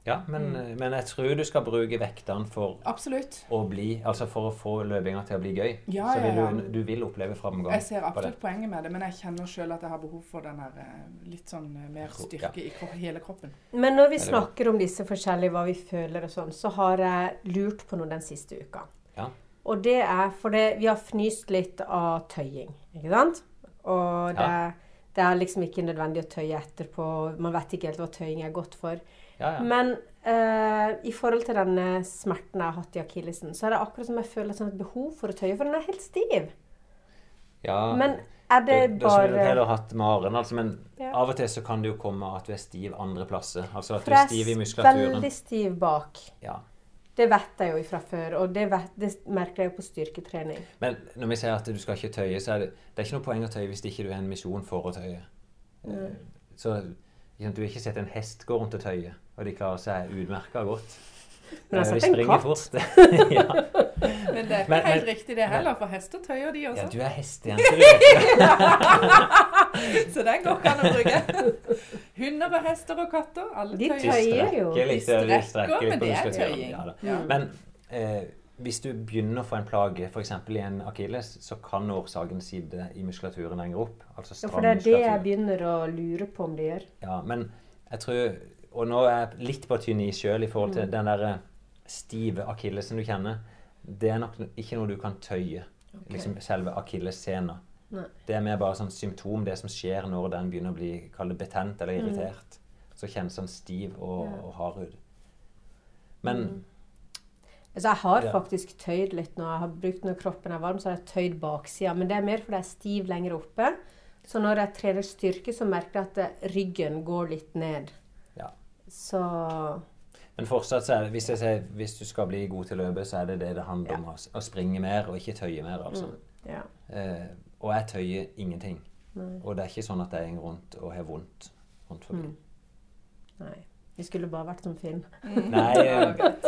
Ja, men, men jeg tror du skal bruke vektene for Absolutt. å bli Altså for å få løpinga til å bli gøy. Ja, så vil ja, ja. du, du vil oppleve framgang. Jeg ser absolutt poenget med det, men jeg kjenner sjøl at jeg har behov for den her eh, litt sånn eh, mer styrke i hele kroppen. Men når vi snakker om disse forskjellige, hva vi føler og sånn, så har jeg lurt på noe den siste uka. Ja. Og det er for vi har fnyst litt av tøying, ikke sant? Og det, Ja. Det er liksom ikke nødvendig å tøye etterpå. Man vet ikke helt hva tøying er godt for. Ja, ja. Men eh, i forhold til denne smerten jeg har hatt i akillesen, så er det akkurat som jeg føler et behov for å tøye, for den er helt stiv. ja. Men er det det, det som jeg bare heller hatt maren, altså, men Ja. av og til så kan det jo komme at du er stiv andre plasser. Altså at du er stiv i er muskulaturen. veldig stiv bak. Ja. Det vet jeg jo fra før, og det, vet, det merker jeg jo på styrketrening. Men når vi sier at du skal ikke tøye, så er det, det er ikke noe poeng å tøye hvis ikke du har en misjon for å tøye. Nei. Så ikke du har ikke sett en hest gå rundt og tøye, og de klarer seg utmerka godt. Men jeg har Eh, sett de en springer katt. fort. ja. Men det er ikke Men- helt men- riktig det heller, for hester tøyer de også. ja, du er hestejente, du. Så den går ikke an å bruke. Hunder og hester og katter, alle De tøyer. Tøyer jo. De strekker, de strekker, men på det er tøying. Ja. Ja. Men eh, hvis du begynner å få en plage, f.eks. i en akilles, så kan årsaken sitte i muskulaturen lenger opp. Altså Ja, for det er det jeg begynner å lure på om det gjør. Ja, men jeg tror Og nå er jeg litt på tynn is sjøl i forhold Mm. til den der stive akillesen du kjenner. Det er nok ikke noe du kan tøye. Liksom selve akillessena. Nei. Det er mer bare sånn symptom, det som skjer når den begynner å bli kallet betent eller irritert. Så kjennes den stiv og, Mm. Ja. og hard ut. Men Mm. Altså, jeg har Ja. faktisk tøyd litt når jeg har brukt når kroppen er varm, så har jeg tøyd baksida. Men det er mer fordi jeg er stiv lenger oppe. Så når jeg trener styrke, så merker jeg at ryggen går litt ned. Ja. Så Men fortsatt så er det, hvis, sier, hvis du skal bli god til å løpe, så er det det det handler om. Å, springe mer og ikke tøye mer, altså. Ja. Eh, og jeg tøyer ingenting. Nei. Og det er ikke sånn at jeg går rundt og har vondt rundt forbi. Mm. Nei. Vi skulle bare vært som film. Nei, Ja, eh, greit.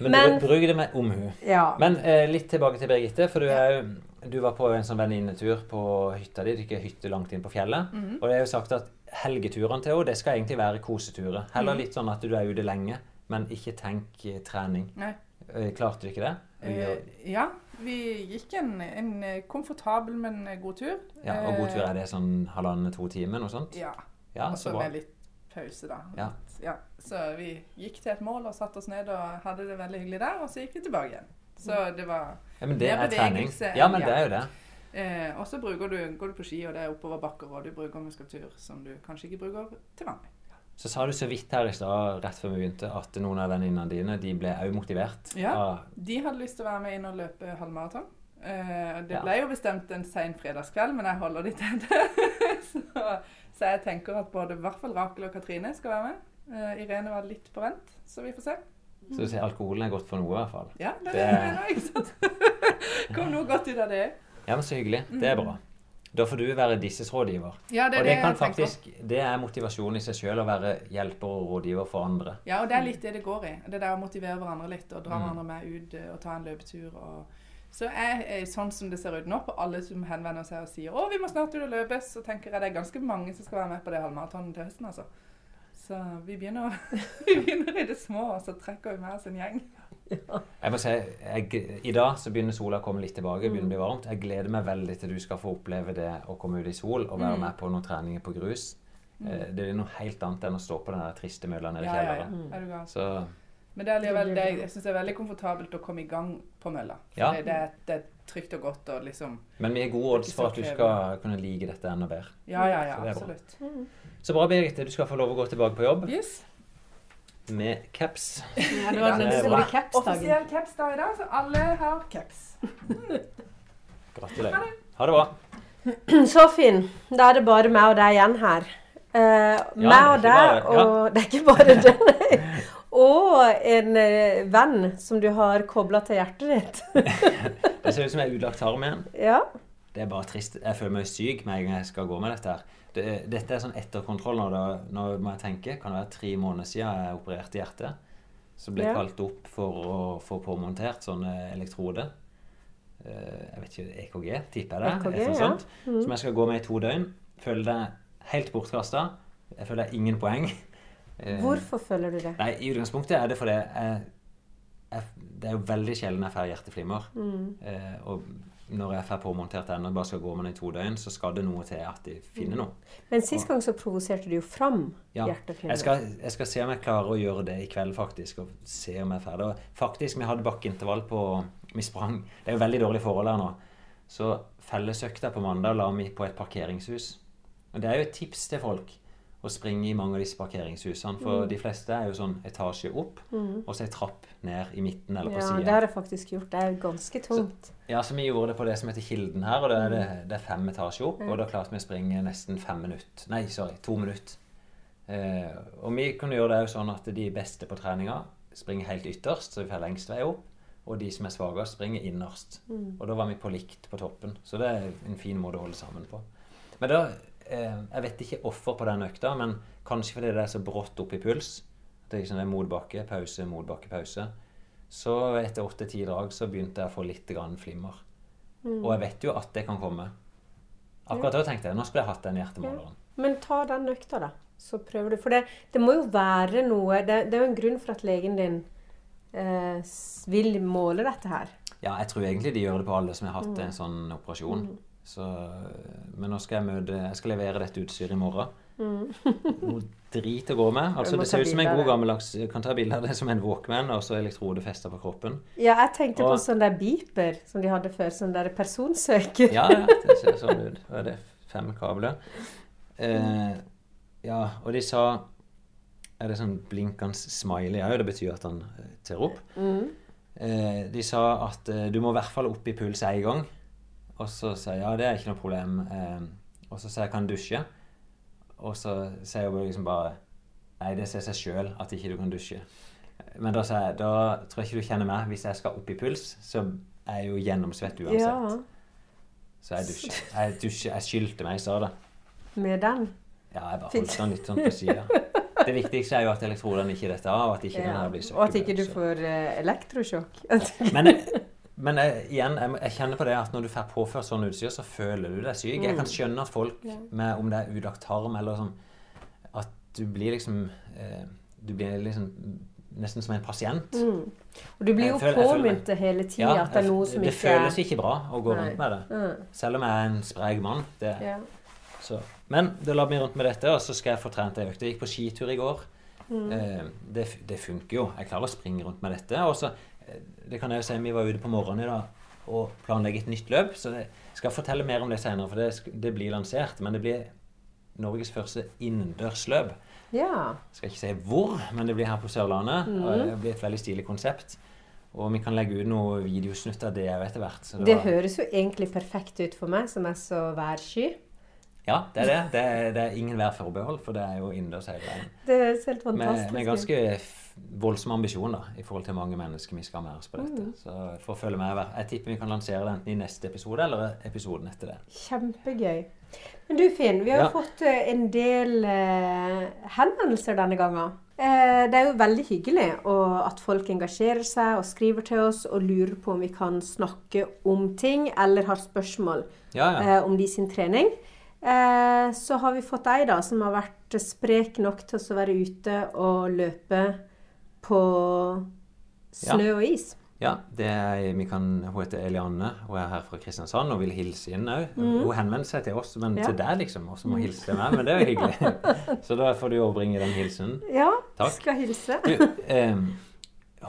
men, Men- bruk det med omhu. Ja. Men eh, litt tilbake til Birgitte. For du, er du var på en sånn venninnetur på hytta di. Ikke hytte langt inn på fjellet. Mhm. Og det er jo sagt at helgeturene til henne, det skal egentlig være koseturer. Heller Mhm. litt sånn at du er ute lenge, men ikke tenk eh, trening. Nei. Eh, Klarte du ikke det? Eh, ja, vi gikk en, en eh, komfortabel, men eh, god tur. Ja, og god tur Eh, er det sånn halvannen-to timer, noe sånt? Ja. Ja, Og så med litt pause, da. Ja. Ja, Så vi gikk til et mål og satte oss ned og hadde det veldig hyggelig der, og så gikk vi tilbake igjen. Så det var Ja, men det er trening. Ja, men det er jo det. eh, Og så går du på ski, og det er oppoverbakker, og du bruker muskulatur som du kanskje ikke bruker til vanlig. Så sa du så vidt her i stad, rett før vi begynte, at noen av venninnene dine de ble òg motivert. Ja. av- De hadde lyst til å være med inn og løpe halvmaraton. Eh, det Ja. ble jo bestemt en sen fredagskveld, men jeg holder de til det. så, så jeg tenker at både i hvert fall Rakel og Katrine skal være med. Uh, Irene var litt på vent, så vi får se. Så du ser alkoholen er godt for noe, i hvert fall. Ja, det Det- er det mener, ikke sant? Kom noe godt ut av det. Ja, men så hyggelig. Det er bra. Da får du være disses rådgiver. Ja, det og det det faktisk, det er motivasjonen i seg sjøl å være hjelper og rådgiver for andre. Ja, og det er litt det det går i. Det der å motivere hverandre litt og dra Mm. hverandre med ut eh, og ta en løpetur. Og... Så jeg er sånn som det ser ut nå, på alle som henvender seg og sier 'Å, vi må snart ut og løpe', så tenker jeg det er ganske mange som skal være med på det halvmaratonet til høsten, altså. Så vi begynner, vi begynner i det små, og så trekker vi med oss en gjeng. Jeg må si, jeg, I dag så begynner sola å komme litt tilbake. begynner å bli varmt. Jeg gleder meg veldig til du skal få oppleve det å komme ut i sol og være Mm. med på noen treninger på grus. Mm. Det er noe helt annet enn å stå på den der triste mølla nede i Ja, ja, ja. kjelleren. Er du? Så Men det er likevel, det, jeg syns det er veldig komfortabelt å komme i gang på mølla. Ja. det, det, det er trygt og godt og liksom Men vi er gode odds for at du skal kunne like dette enda bedre. Ja, ja, ja, Så det bra. absolutt. Så bra, Birgitte. Du skal få lov å gå tilbake på jobb Yes. Med caps. Ja, det var den store capsdagen. Offisiell capsdag i dag, så alle har caps. Gratulerer. Ha det bra. Så fin. da er det bare meg og deg igjen her. Eh, meg og deg, ikke bare- det er ikke bare det, nei. Og en eh, venn som du har kobla til hjertet ditt. Det ser ut som jeg er utlagt tarm igjen. Ja. Det er bare trist. Jeg føler meg syk med en gang jeg skal gå med dette her. Det, dette er sånn etterkontroll når, det, når jeg tenke. Kan det være tre måneder siden jeg opererte hjertet. Så ble jeg Ja. kalt opp for å få påmontert sånne elektroder. Eh, Jeg vet ikke, EKG, tipper jeg det. EKG, ja. sånt. Som jeg skal gå med i to døgn. Føler det helt bortkasta. Jeg føler det ingen poeng. Eh, Hvorfor føler du det? Nei, I utgangspunktet er det fordi jeg, jeg, det er jo veldig sjelden jeg får hjerteflimmer. Mm. Eh, og når jeg får påmontert den og bare skal gå med den i to døgn, så skal det noe til at de finner noe. Men sist gang så provoserte du jo fram Ja, hjerteflimmer. Jeg skal, jeg skal se om jeg klarer å gjøre det i kveld, faktisk. Og se om jeg er ferdig. Og faktisk, vi hadde bakkeintervall på Vi sprang. Det er jo veldig dårlige forhold her nå. Så fellesøkta på mandag la vi på et parkeringshus. Og det er jo et tips til folk å springe i mange av disse parkeringshusene. For Mm. de fleste er jo sånn etasje opp, og så ei trapp ned i midten eller på Ja, sida. det har jeg faktisk gjort. Det er ganske tungt. Ja, så vi gjorde det på det som heter Kilden her, og det er Mm. det, det er fem etasjer opp. Og da klarte vi å springe nesten fem minutter. Nei, sorry, to minutter. Eh, og vi kunne gjøre det jo sånn at de beste på treninga springer helt ytterst, så vi får lengst vei opp. Og de som er svakest, springer innerst. Mm. Og da var vi på likt på toppen. Så det er en fin måte å holde sammen på. Men da eh, Jeg vet ikke offer på den økta, men kanskje fordi det er så brått opp i puls. Det er ikke det er motbakke, pause, motbakke, pause. Så etter åtte-ti drag så begynte jeg å få litt grann flimmer. Mm. Og jeg vet jo at det kan komme. Akkurat da tenkte jeg nå skulle jeg hatt den hjertemåleren. Men ta den økta, da. Så prøver du. For det, det må jo være noe Det, det er jo en grunn for at legen din eh, vil måle dette her. Ja, jeg tror egentlig de gjør det på alle som har hatt Mm. en sånn operasjon. Så, men nå skal jeg møte Jeg skal levere dette utstyret i morgen. Noe drit å gå med. Altså Det ser ut som en god gammeldags Kan ta bilde av det som en Walkman og så elektrode festa på kroppen. Ja, jeg tenkte på Og- sånn der beeper som de hadde før. Sånn der personsøker. Ja, det ser sånn ut. Det er det? Fem kabler. Eh, ja, og de sa Er det sånn blinkende smiley òg? Det betyr at han eh, ser opp. Mm. Eh, de sa at eh, du må i hvert fall opp i puls én gang. Og så sa jeg ja, det er ikke noe problem. Eh, og så sa jeg kan dusje. Og så sier bare liksom bare Nei, det sier seg sjøl at ikke du kan dusje. Men da, sier jeg, da tror jeg ikke du kjenner meg. Hvis jeg skal opp i puls, så er jeg jo gjennomsvett uansett. Ja, Så jeg dusjer. Jeg, dusjer, jeg skyldte meg i stad, med den. Ja, jeg bare holdt den litt sånn på sida. Det viktigste er jo at elektrodene ikke detter av, og at ikke den her blir Og at ikke du får eh, elektrosjokk. Men, men jeg, igjen, jeg, jeg kjenner på det at når du får påført sånn utstyr, så føler du deg syk. Jeg kan skjønne at folk, med, om det er udagt tarm eller sånn, at du blir liksom eh, Du blir liksom nesten som en pasient. Mm. Og du blir jo påminnet hele tida at det er noe som det ikke er føles ikke bra å gå Nei. rundt med det. Mm. Selv om jeg er en sprek mann. Det, Ja. så. Men det la meg rundt med dette, og så skal jeg få trent ei økt. Jeg gikk på skitur i går. Mm. Eh, det, det funker jo. Jeg klarer å springe rundt med dette. Og så, det kan jeg jo si, Vi var ute på morgenen i dag og planlegger et nytt løp. Så jeg skal fortelle mer om det senere, for det, det blir lansert. Men det blir Norges første innendørsløp. ja. Skal ikke si hvor, men det blir her på Sørlandet. Mm. og Det blir et veldig stilig konsept. Og vi kan legge ut noen videosnutt av det òg etter hvert. Så Det var- høres jo egentlig perfekt ut for meg, som er så værsky. Ja, det er det. Det er, det er ingen værforbehold, for det er jo innendørs hele veien. Det høres helt fantastisk med med ganske f- voldsom ambisjon da, i forhold til mange mennesker vi skal ha med oss på dette. Mm. Så for å følge med, jeg tipper vi kan lansere det enten i neste episode eller episoden etter det. Kjempegøy. Men du Finn, vi har jo Ja. fått eh, en del eh, henvendelser denne gangen. Eh, det er jo veldig hyggelig og at folk engasjerer seg og skriver til oss og lurer på om vi kan snakke om ting eller har spørsmål Ja, ja. eh, om de sin trening. Eh, så har vi fått ei da som har vært sprek nok til å være ute og løpe på snø og is. ja det er, vi kan, hun heter Eliane og er her fra Kristiansand og vil hilse inn òg. Mm. Hun henvender seg til oss, men Ja. til deg liksom, og som må hilse til meg. Men det er jo hyggelig. Så da får du overbringe den hilsenen. Ja, Takk. skal hilse. Du, eh,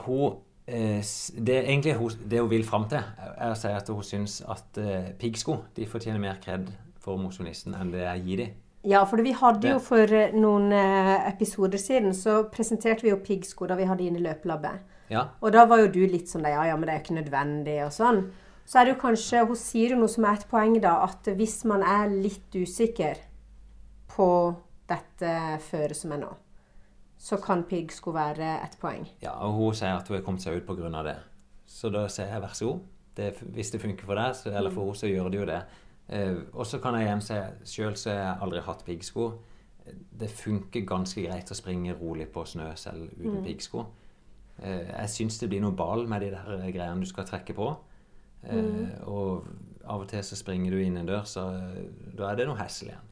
hun eh, det, er egentlig hun, det hun vil fram til, er å si at hun syns at eh, piggsko de fortjener mer kred for mosjonisten enn det jeg gir dem. Ja, for vi hadde jo for eh, noen eh, episoder siden, så presenterte vi jo piggsko da vi hadde inne i løpelabbet. Ja, Og da var jo du litt sånn ja, ja, men det er ikke nødvendig og sånn. Så er det jo kanskje, hun sier jo noe som er et poeng da, at hvis man er litt usikker på dette føret som er nå, så kan piggsko være et poeng. ja, og hun sier at hun har kommet seg ut pga. det. Så da sier jeg vær så god. Det, hvis det funker for deg, så, eller for henne, så gjør det jo det. Eh, og så kan jeg igjen si sjøl så har jeg aldri hatt piggsko. Det funker ganske greit å springe rolig på snø selv uten piggsko. Eh, jeg syns det blir noe ball med de der greiene du skal trekke på. Eh, Og av og til så springer du innendørs, så eh, da er det noe hessel igjen.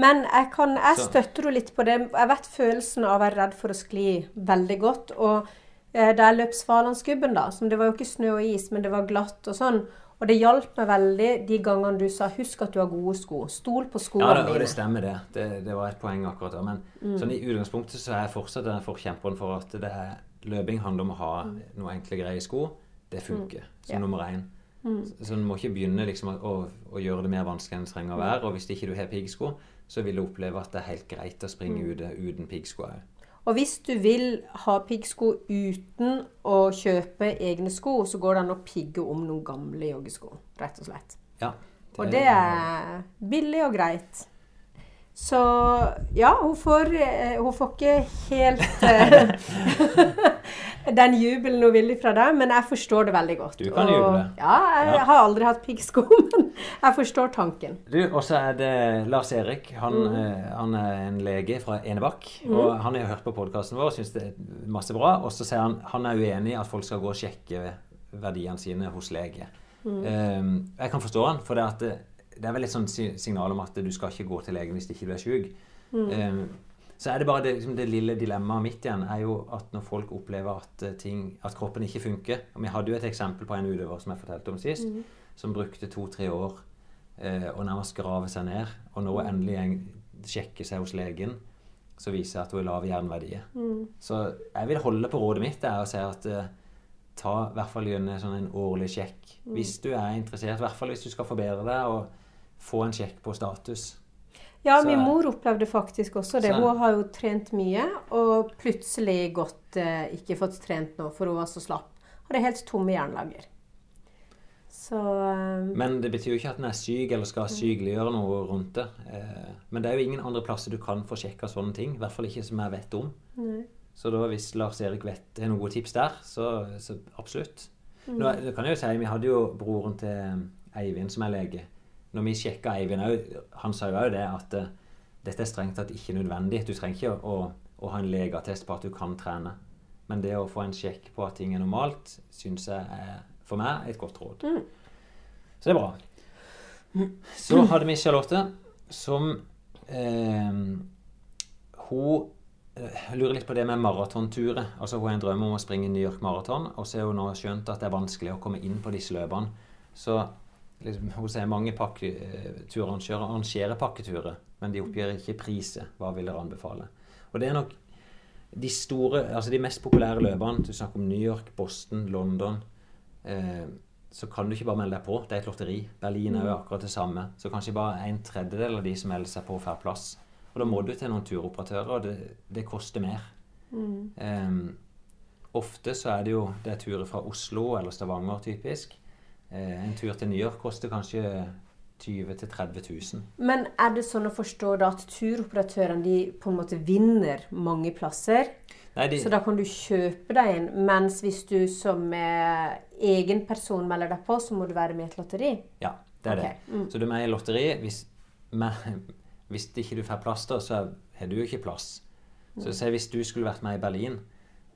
Men jeg, kan, jeg støtter henne litt på det. Jeg vet følelsen av å være redd for å skli veldig godt. Og eh, da jeg løp Svalandsgubben, da, som det var jo ikke snø og is, men det var glatt og sånn. Og det hjalp meg veldig de gangene du sa 'husk at du har gode sko'. Stol på Ja, skoene det, og dine. det stemmer, det. det. Det var et poeng akkurat da. Men sånn i utgangspunktet så er jeg fortsatt en forkjemperen for at det er, løping handler om å ha noen enkle, greie sko. Det funker som Ja. nummer én. Så, så du må ikke begynne liksom å, å, å gjøre det mer vanskelig enn det trenger å være. Og hvis ikke du har piggsko, så vil du oppleve at det er helt greit å springe ute uten piggsko òg. Og hvis du vil ha piggsko uten å kjøpe egne sko, så går det an å pigge om noen gamle joggesko, rett og slett. Ja. Og det er billig og greit. Så ja, hun får, eh, hun får ikke helt den jubelen noe villig fra deg, men jeg forstår det veldig godt. Du kan Og- juble. Ja, jeg Ja. har aldri hatt piggsko, men jeg forstår tanken. Du, Og så er det Lars Erik. Han, mm. han er en lege fra Enebakk. Og han har hørt på podkasten vår og syns det er masse bra. Og så sier han han er uenig i at folk skal gå og sjekke verdiene sine hos lege. Eh, jeg kan forstå han, for det, at det, det er vel et sånt signal om at du skal ikke gå til legen hvis ikke du er syk. Eh, så er det bare det, liksom det lille dilemmaet mitt igjen er jo at når folk opplever at, eh, ting, at kroppen ikke funker og Vi hadde jo et eksempel på en utøver som jeg fortalte om sist, som brukte to-tre år eh, og nærmest grave seg ned. Og nå endelig en, sjekker seg hos legen, så viser det at hun er lav i jernverdier. Så jeg vil holde på rådet mitt der og si at eh, ta i hvert fall gjennom sånn en årlig sjekk. Hvis du er interessert, i hvert fall hvis du skal forbedre deg, og få en sjekk på status. Ja, Så- min mor opplevde faktisk også det. Så- Hun har jo trent mye, og plutselig gått eh, ikke fått trent nå, for hun var så slapp. Hadde helt tomme jernlager. Så eh, Men det betyr jo ikke at den er syk eller skal sykeliggjøre noe rundt det. Eh, Men det er jo ingen andre plasser du kan få sjekka sånne ting. I hvert fall ikke som jeg vet om. nei. Så da hvis Lars Erik vet noen gode tips der, så, så absolutt. Nå, er- kan jeg jo si, Vi hadde jo broren til Eivind som er lege. Når vi sjekka Eivind òg, han sa jo òg det at eh, dette er strengt tatt ikke nødvendig. Du trenger ikke å, å, ha en legeattest på at du kan trene. Men det å få en sjekk på at ting er normalt, syns jeg er for meg et godt råd. Mm. Så det er bra. Så hadde vi Charlotte som eh, Hun eh, lurer litt på det med maratonturer. Altså Hun har en drøm om å springe New York Maraton, og så har hun nå skjønt at det er vanskelig å komme inn på disse løpene. Så liksom, hun sier mange pakketurarrangører arrangerer pakketurer, men de oppgir ikke priser. Hva vil dere anbefale? Og det er nok de store, altså de mest populære løpene. Du snakker om New York, Boston, London. Eh, så kan du ikke bare melde deg på. Det er et lotteri. Berlin er jo akkurat det samme. Så kanskje bare en tredjedel av de som melder seg på, får plass. Og da må du til noen turoperatører, og det, det koster mer. Mm. Um, ofte så er det jo det er turer fra Oslo eller Stavanger, typisk. Eh, en tur til New York koster kanskje 20 000-30 000. Men er det sånn å forstå da at turoperatørene de på en måte vinner mange plasser? Nei, de, Så da kan du kjøpe deg en, mens hvis du som eh, egen person melder deg på, så må du være med i et lotteri? ja, det er det. Mm. Så du er med i lotteriet. Hvis, men, hvis ikke du får plass, da, så har du jo ikke plass. Så se, hvis du skulle vært med i Berlin,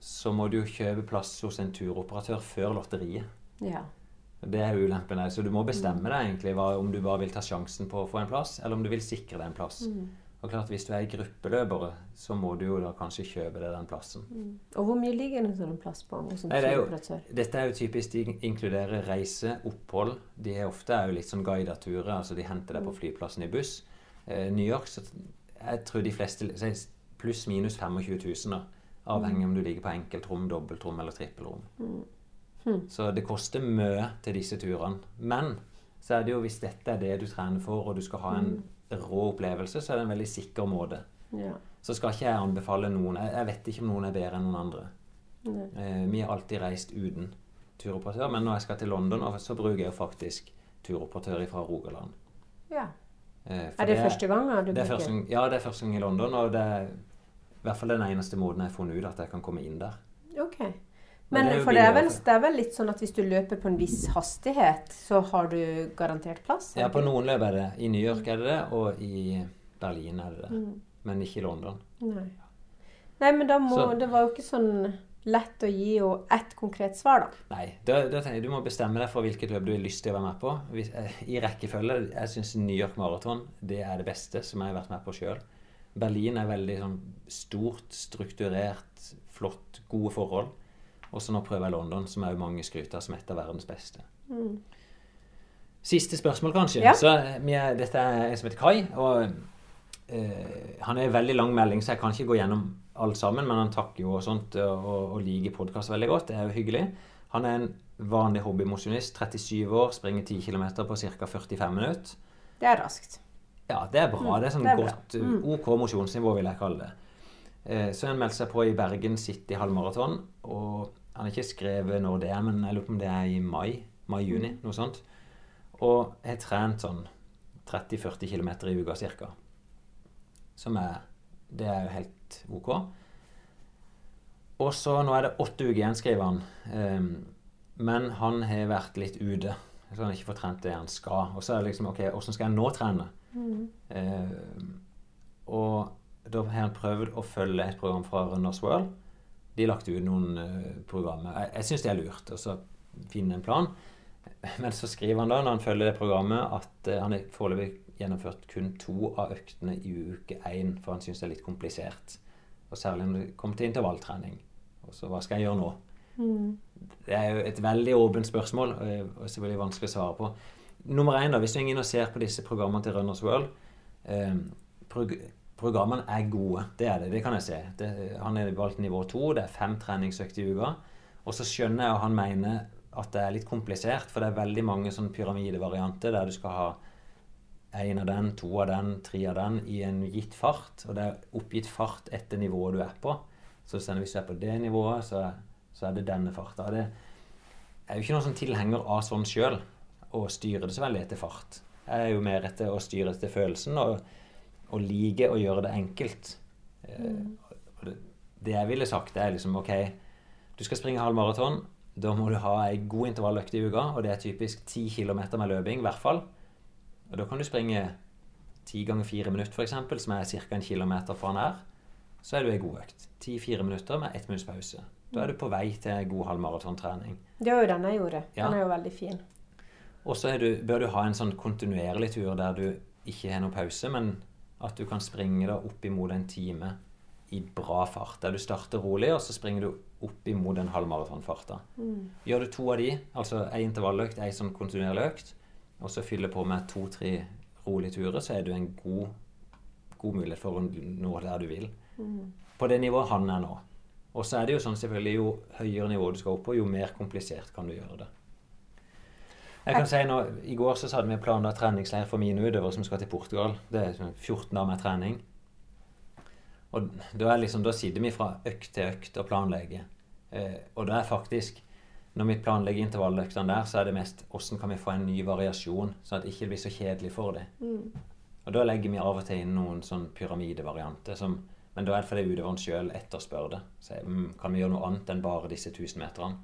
så må du jo kjøpe plass hos en turoperatør før lotteriet. Ja. Det er ulempen òg. Så du må bestemme deg egentlig hva, om du bare vil ta sjansen på å få en plass, eller om du vil sikre deg en plass. Mm. Og klart, Hvis du er gruppeløpere, så må du jo da kanskje kjøpe deg den plassen. Og hvor mye ligger en sånn plass på Nei, det er jo- Dette er jo typisk de inkluderer reise, opphold. De er ofte er jo litt sånn guidet turer. altså De henter deg på flyplassen i buss. Eh, New York, så jeg tror de fleste pluss-minus 25 000, da. Avhengig om du ligger på enkeltrom, dobbeltrom eller trippelrom. Så det koster mye til disse turene. Men så er det jo hvis dette er det du trener for, og du skal ha en rå opplevelse, så er det en veldig sikker måte. Ja. Så skal ikke jeg anbefale noen Jeg vet ikke om noen er bedre enn noen andre. Eh, vi har alltid reist uten turoperatør, men når jeg skal til London, så bruker jeg jo faktisk turoperatør fra Rogaland. ja. Eh, Er det første gang du det er bruker? første, Ja, det er første gang i London, og det er i hvert fall den eneste måten jeg har funnet ut at jeg kan komme inn der. Ok. Men Men det for det er, vel, det er vel litt sånn at hvis du løper på en viss hastighet, så har du garantert plass? Ja, på noen løp er det. I New York er det det, og i Berlin er det det. Mm. Men ikke i London. Nei. Nei, men da må Så- Det var jo ikke sånn lett å gi jo ett konkret svar, da. Nei, da, da tenker jeg Du må bestemme deg for hvilket løp du har lyst til å være med på. Hvis, eh, I rekkefølge Jeg syns New York Marathon det er det beste som jeg har vært med på sjøl. Berlin er veldig sånn stort, strukturert, flott, gode forhold. Og så nå prøver jeg London, som òg mange skryter av som et av verdens beste. Siste spørsmål, kanskje. Ja. Så eh, er, Dette er en som heter Kai. og uh, Han er en veldig lang melding, så jeg kan ikke gå gjennom alt sammen. Men han takker jo og sånt, og, og liker podkast veldig godt. Det er jo hyggelig. Han er en vanlig hobbymosjonist. 37 år, springer 10 km på ca. 45 minutter. Det er raskt. Ja, det er bra. Mm, Det er sånn det er godt mm. OK mosjonsnivå, vil jeg kalle det. Eh, Så han meldte seg på i Bergen City halvmaraton. Og han har ikke skrevet når det er, men jeg lurer på om det er i mai. Mai-juni, Mm. noe sånt. Og har trent sånn 30-40 km i uka ca. Som er Det er jo helt OK. Og så Nå er det åtte uker igjen, skriver han. Um, men han har vært litt ute. Så han har ikke fått trent det han skal. Og så er det liksom OK, åssen skal jeg nå trene? Eh, og da har han prøvd å følge et program fra Runners World. De lagt ut noen eh, programmer. Jeg, jeg syns det er lurt å så finne en plan. Men så skriver han da, når han følger det programmet, at eh, han har foreløpig gjennomført kun to av øktene i uke én, for han syns det er litt komplisert. Og særlig når det kommer til intervalltrening. Og så hva skal jeg gjøre nå? Det er jo et veldig åpent spørsmål, og og selvfølgelig vanskelig å svare på. Nummer én, da, hvis du går inn og ser på disse programmene til Runners World eh, Programmene er gode, det er det. Det kan jeg se. Det, han er valgt nivå to, det er fem treningsøkter i uka. Og så skjønner jeg at han mener at det er litt komplisert, for det er veldig mange sånn pyramidevarianter der du skal ha én av den, to av den, tre av den i en gitt fart. Og det er oppgitt fart etter nivået du er på. Så hvis du er på det nivået, så, så er det denne farta. Det er jo ikke noen sånn tilhenger av sånn sjøl. å styre det så veldig etter fart. Jeg er jo mer etter å styre etter følelsen og, og like å gjøre det enkelt. Mm. og det, det jeg ville sagt, er liksom OK, du skal springe halv maraton. Da må du ha ei god intervalløkt i uka, og det er typisk 10 km med løping i hvert fall. Og da kan du springe 10 ganger 4 minutter, f.eks., som er ca. en kilometer fra her. Så er du ei god økt. 10-4 minutter med ett minutts pause. Da er du på vei til god halvmaratontrening. Det var jo den jeg gjorde. Ja. Den er jo veldig fin. Og så bør du ha en sånn kontinuerlig tur der du ikke har noen pause, men at du kan springe da opp imot en time i bra fart. Der du starter rolig, og så springer du opp imot en halvmaratonfarta. Gjør du to av de, altså ei intervalløkt, ei sånn kontinuerlig økt, og så fyller på med to-tre rolige turer, så er du en god, god mulighet for å nå der du vil. På det nivået han er nå. Og så er det jo sånn selvfølgelig, jo høyere nivå du skal opp på, jo mer komplisert kan du gjøre det. Jeg kan si nå, I går så hadde vi planlagt treningsleir for mine utøvere som skal til Portugal. Det er sånn 14 dager med trening. Og da, er liksom, da sitter vi fra økt til økt og planlegger. Eh, og det er faktisk Når vi planlegger intervalløktene der, så er det mest hvordan kan vi få en ny variasjon, sånn at det ikke blir så kjedelig for dem. Og da legger vi av og til inn noen sånn pyramidevarianter. Som, men da er det fordi utøveren sjøl etterspør det. Så mm, kan vi gjøre noe annet enn bare disse 1000 meterne?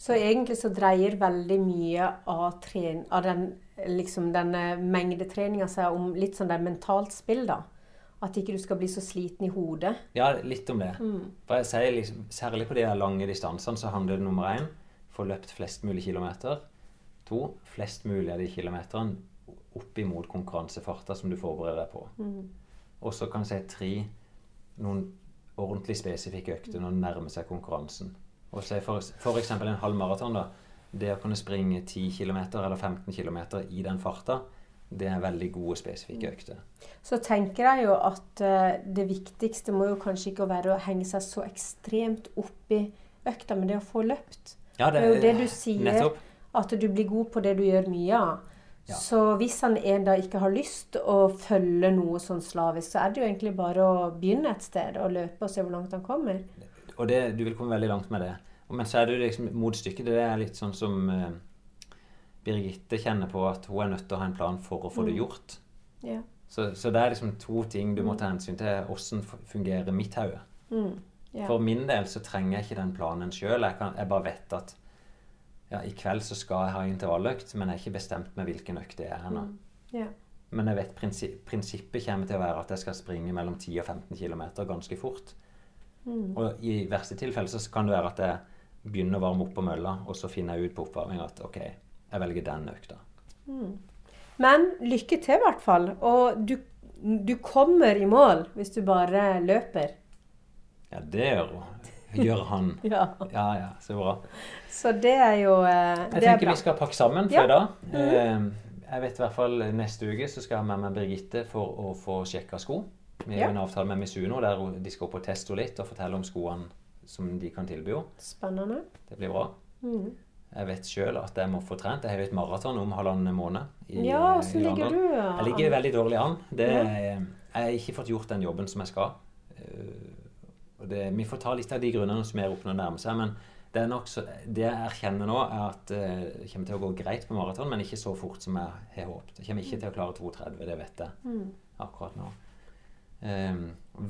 Så egentlig så dreier veldig mye av, tren av den, liksom denne mengdetreninga seg om litt sånn det mentalt spill, da. At ikke du skal bli så sliten i hodet. Ja, litt om det. For jeg sier liksom, Særlig på de lange distansene så handler det nummer én få løpt flest mulig kilometer. To flest mulig av de kilometerne opp imot konkurransefarta som du forbereder deg på. Og så kan jeg si tre noen ordentlig spesifikke økter når det nærmer seg konkurransen. Og si f.eks. for, halv en halvmaraton, da. Det å kunne springe 10 km eller 15 km i den farta, det er veldig gode spesifikke økter. Så tenker jeg jo at eh, det viktigste må jo kanskje ikke være å henge seg så ekstremt opp i økta, men det å få løpt. Ja, Det er jo det du sier, Nettopp. at du blir god på det du gjør mye av. Ja. Så hvis han en da ikke har lyst å følge noe sånn slavisk, så er det jo egentlig bare å begynne et sted og løpe og se hvor langt han kommer. Og det, du vil komme veldig langt med det. Men så er det liksom motstykket. Det er litt sånn som eh, Birgitte kjenner på at hun er nødt til å ha en plan for å få det gjort. Yeah. Så, så det er liksom to ting du må ta hensyn til. Hvordan fungerer mitt hode? Mm. Yeah. For min del så trenger jeg ikke den planen sjøl. Jeg, jeg bare vet at ja, i kveld så skal jeg ha intervalløkt, men jeg har ikke bestemt meg hvilken økt det er ennå. Ja. Men jeg vet prinsi prinsippet kommer til å være at jeg skal springe mellom 10 og 15 km ganske fort. Og i verste tilfelle så kan det være at jeg begynner å varme opp på mølla, og så finner jeg ut på oppvarming at OK, jeg velger den økta. Men lykke til, i hvert fall. Og du, du kommer i mål hvis du bare løper. Ja, det gjør. Gjør han. Ja. Ja, ja, så bra. Så det er jo eh, Jeg det er tenker vi skal pakke sammen for Ja. i dag. Eh, Jeg vet i hvert fall neste uke så skal jeg ha med meg Birgitte for å få sjekka sko. Vi har Ja. en avtale med Misuno der de skal opp og teste litt og fortelle om skoene som de kan tilby henne. Spennende. Det blir bra. Mm. Jeg vet sjøl at jeg må få trent. Jeg har jo et maraton om halvannen måned. i- Ja, i åssen ligger du? Jeg ligger veldig dårlig an. Det, Ja. Jeg har ikke fått gjort den jobben som jeg skal. Eh, det, vi får ta litt av de grunnene som er oppe når det nærmer seg. Men det, er så, det jeg erkjenner nå, er at eh, det kommer til å gå greit på maraton, men ikke så fort som jeg har håpet. Jeg kommer ikke til å klare 2,30, det vet jeg Mm. akkurat nå. Eh,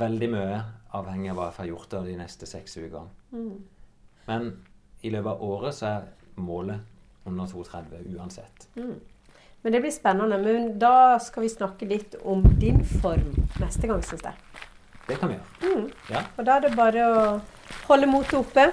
veldig mye avhengig av hva jeg får gjort av de neste seks ukene. Mm. Men i løpet av året så er målet under 2,30 uansett. Men det blir spennende. Men da skal vi snakke litt om din form neste gang, syns jeg. Det kan vi gjøre. Mm. Ja. Og da er det bare å holde motet oppe.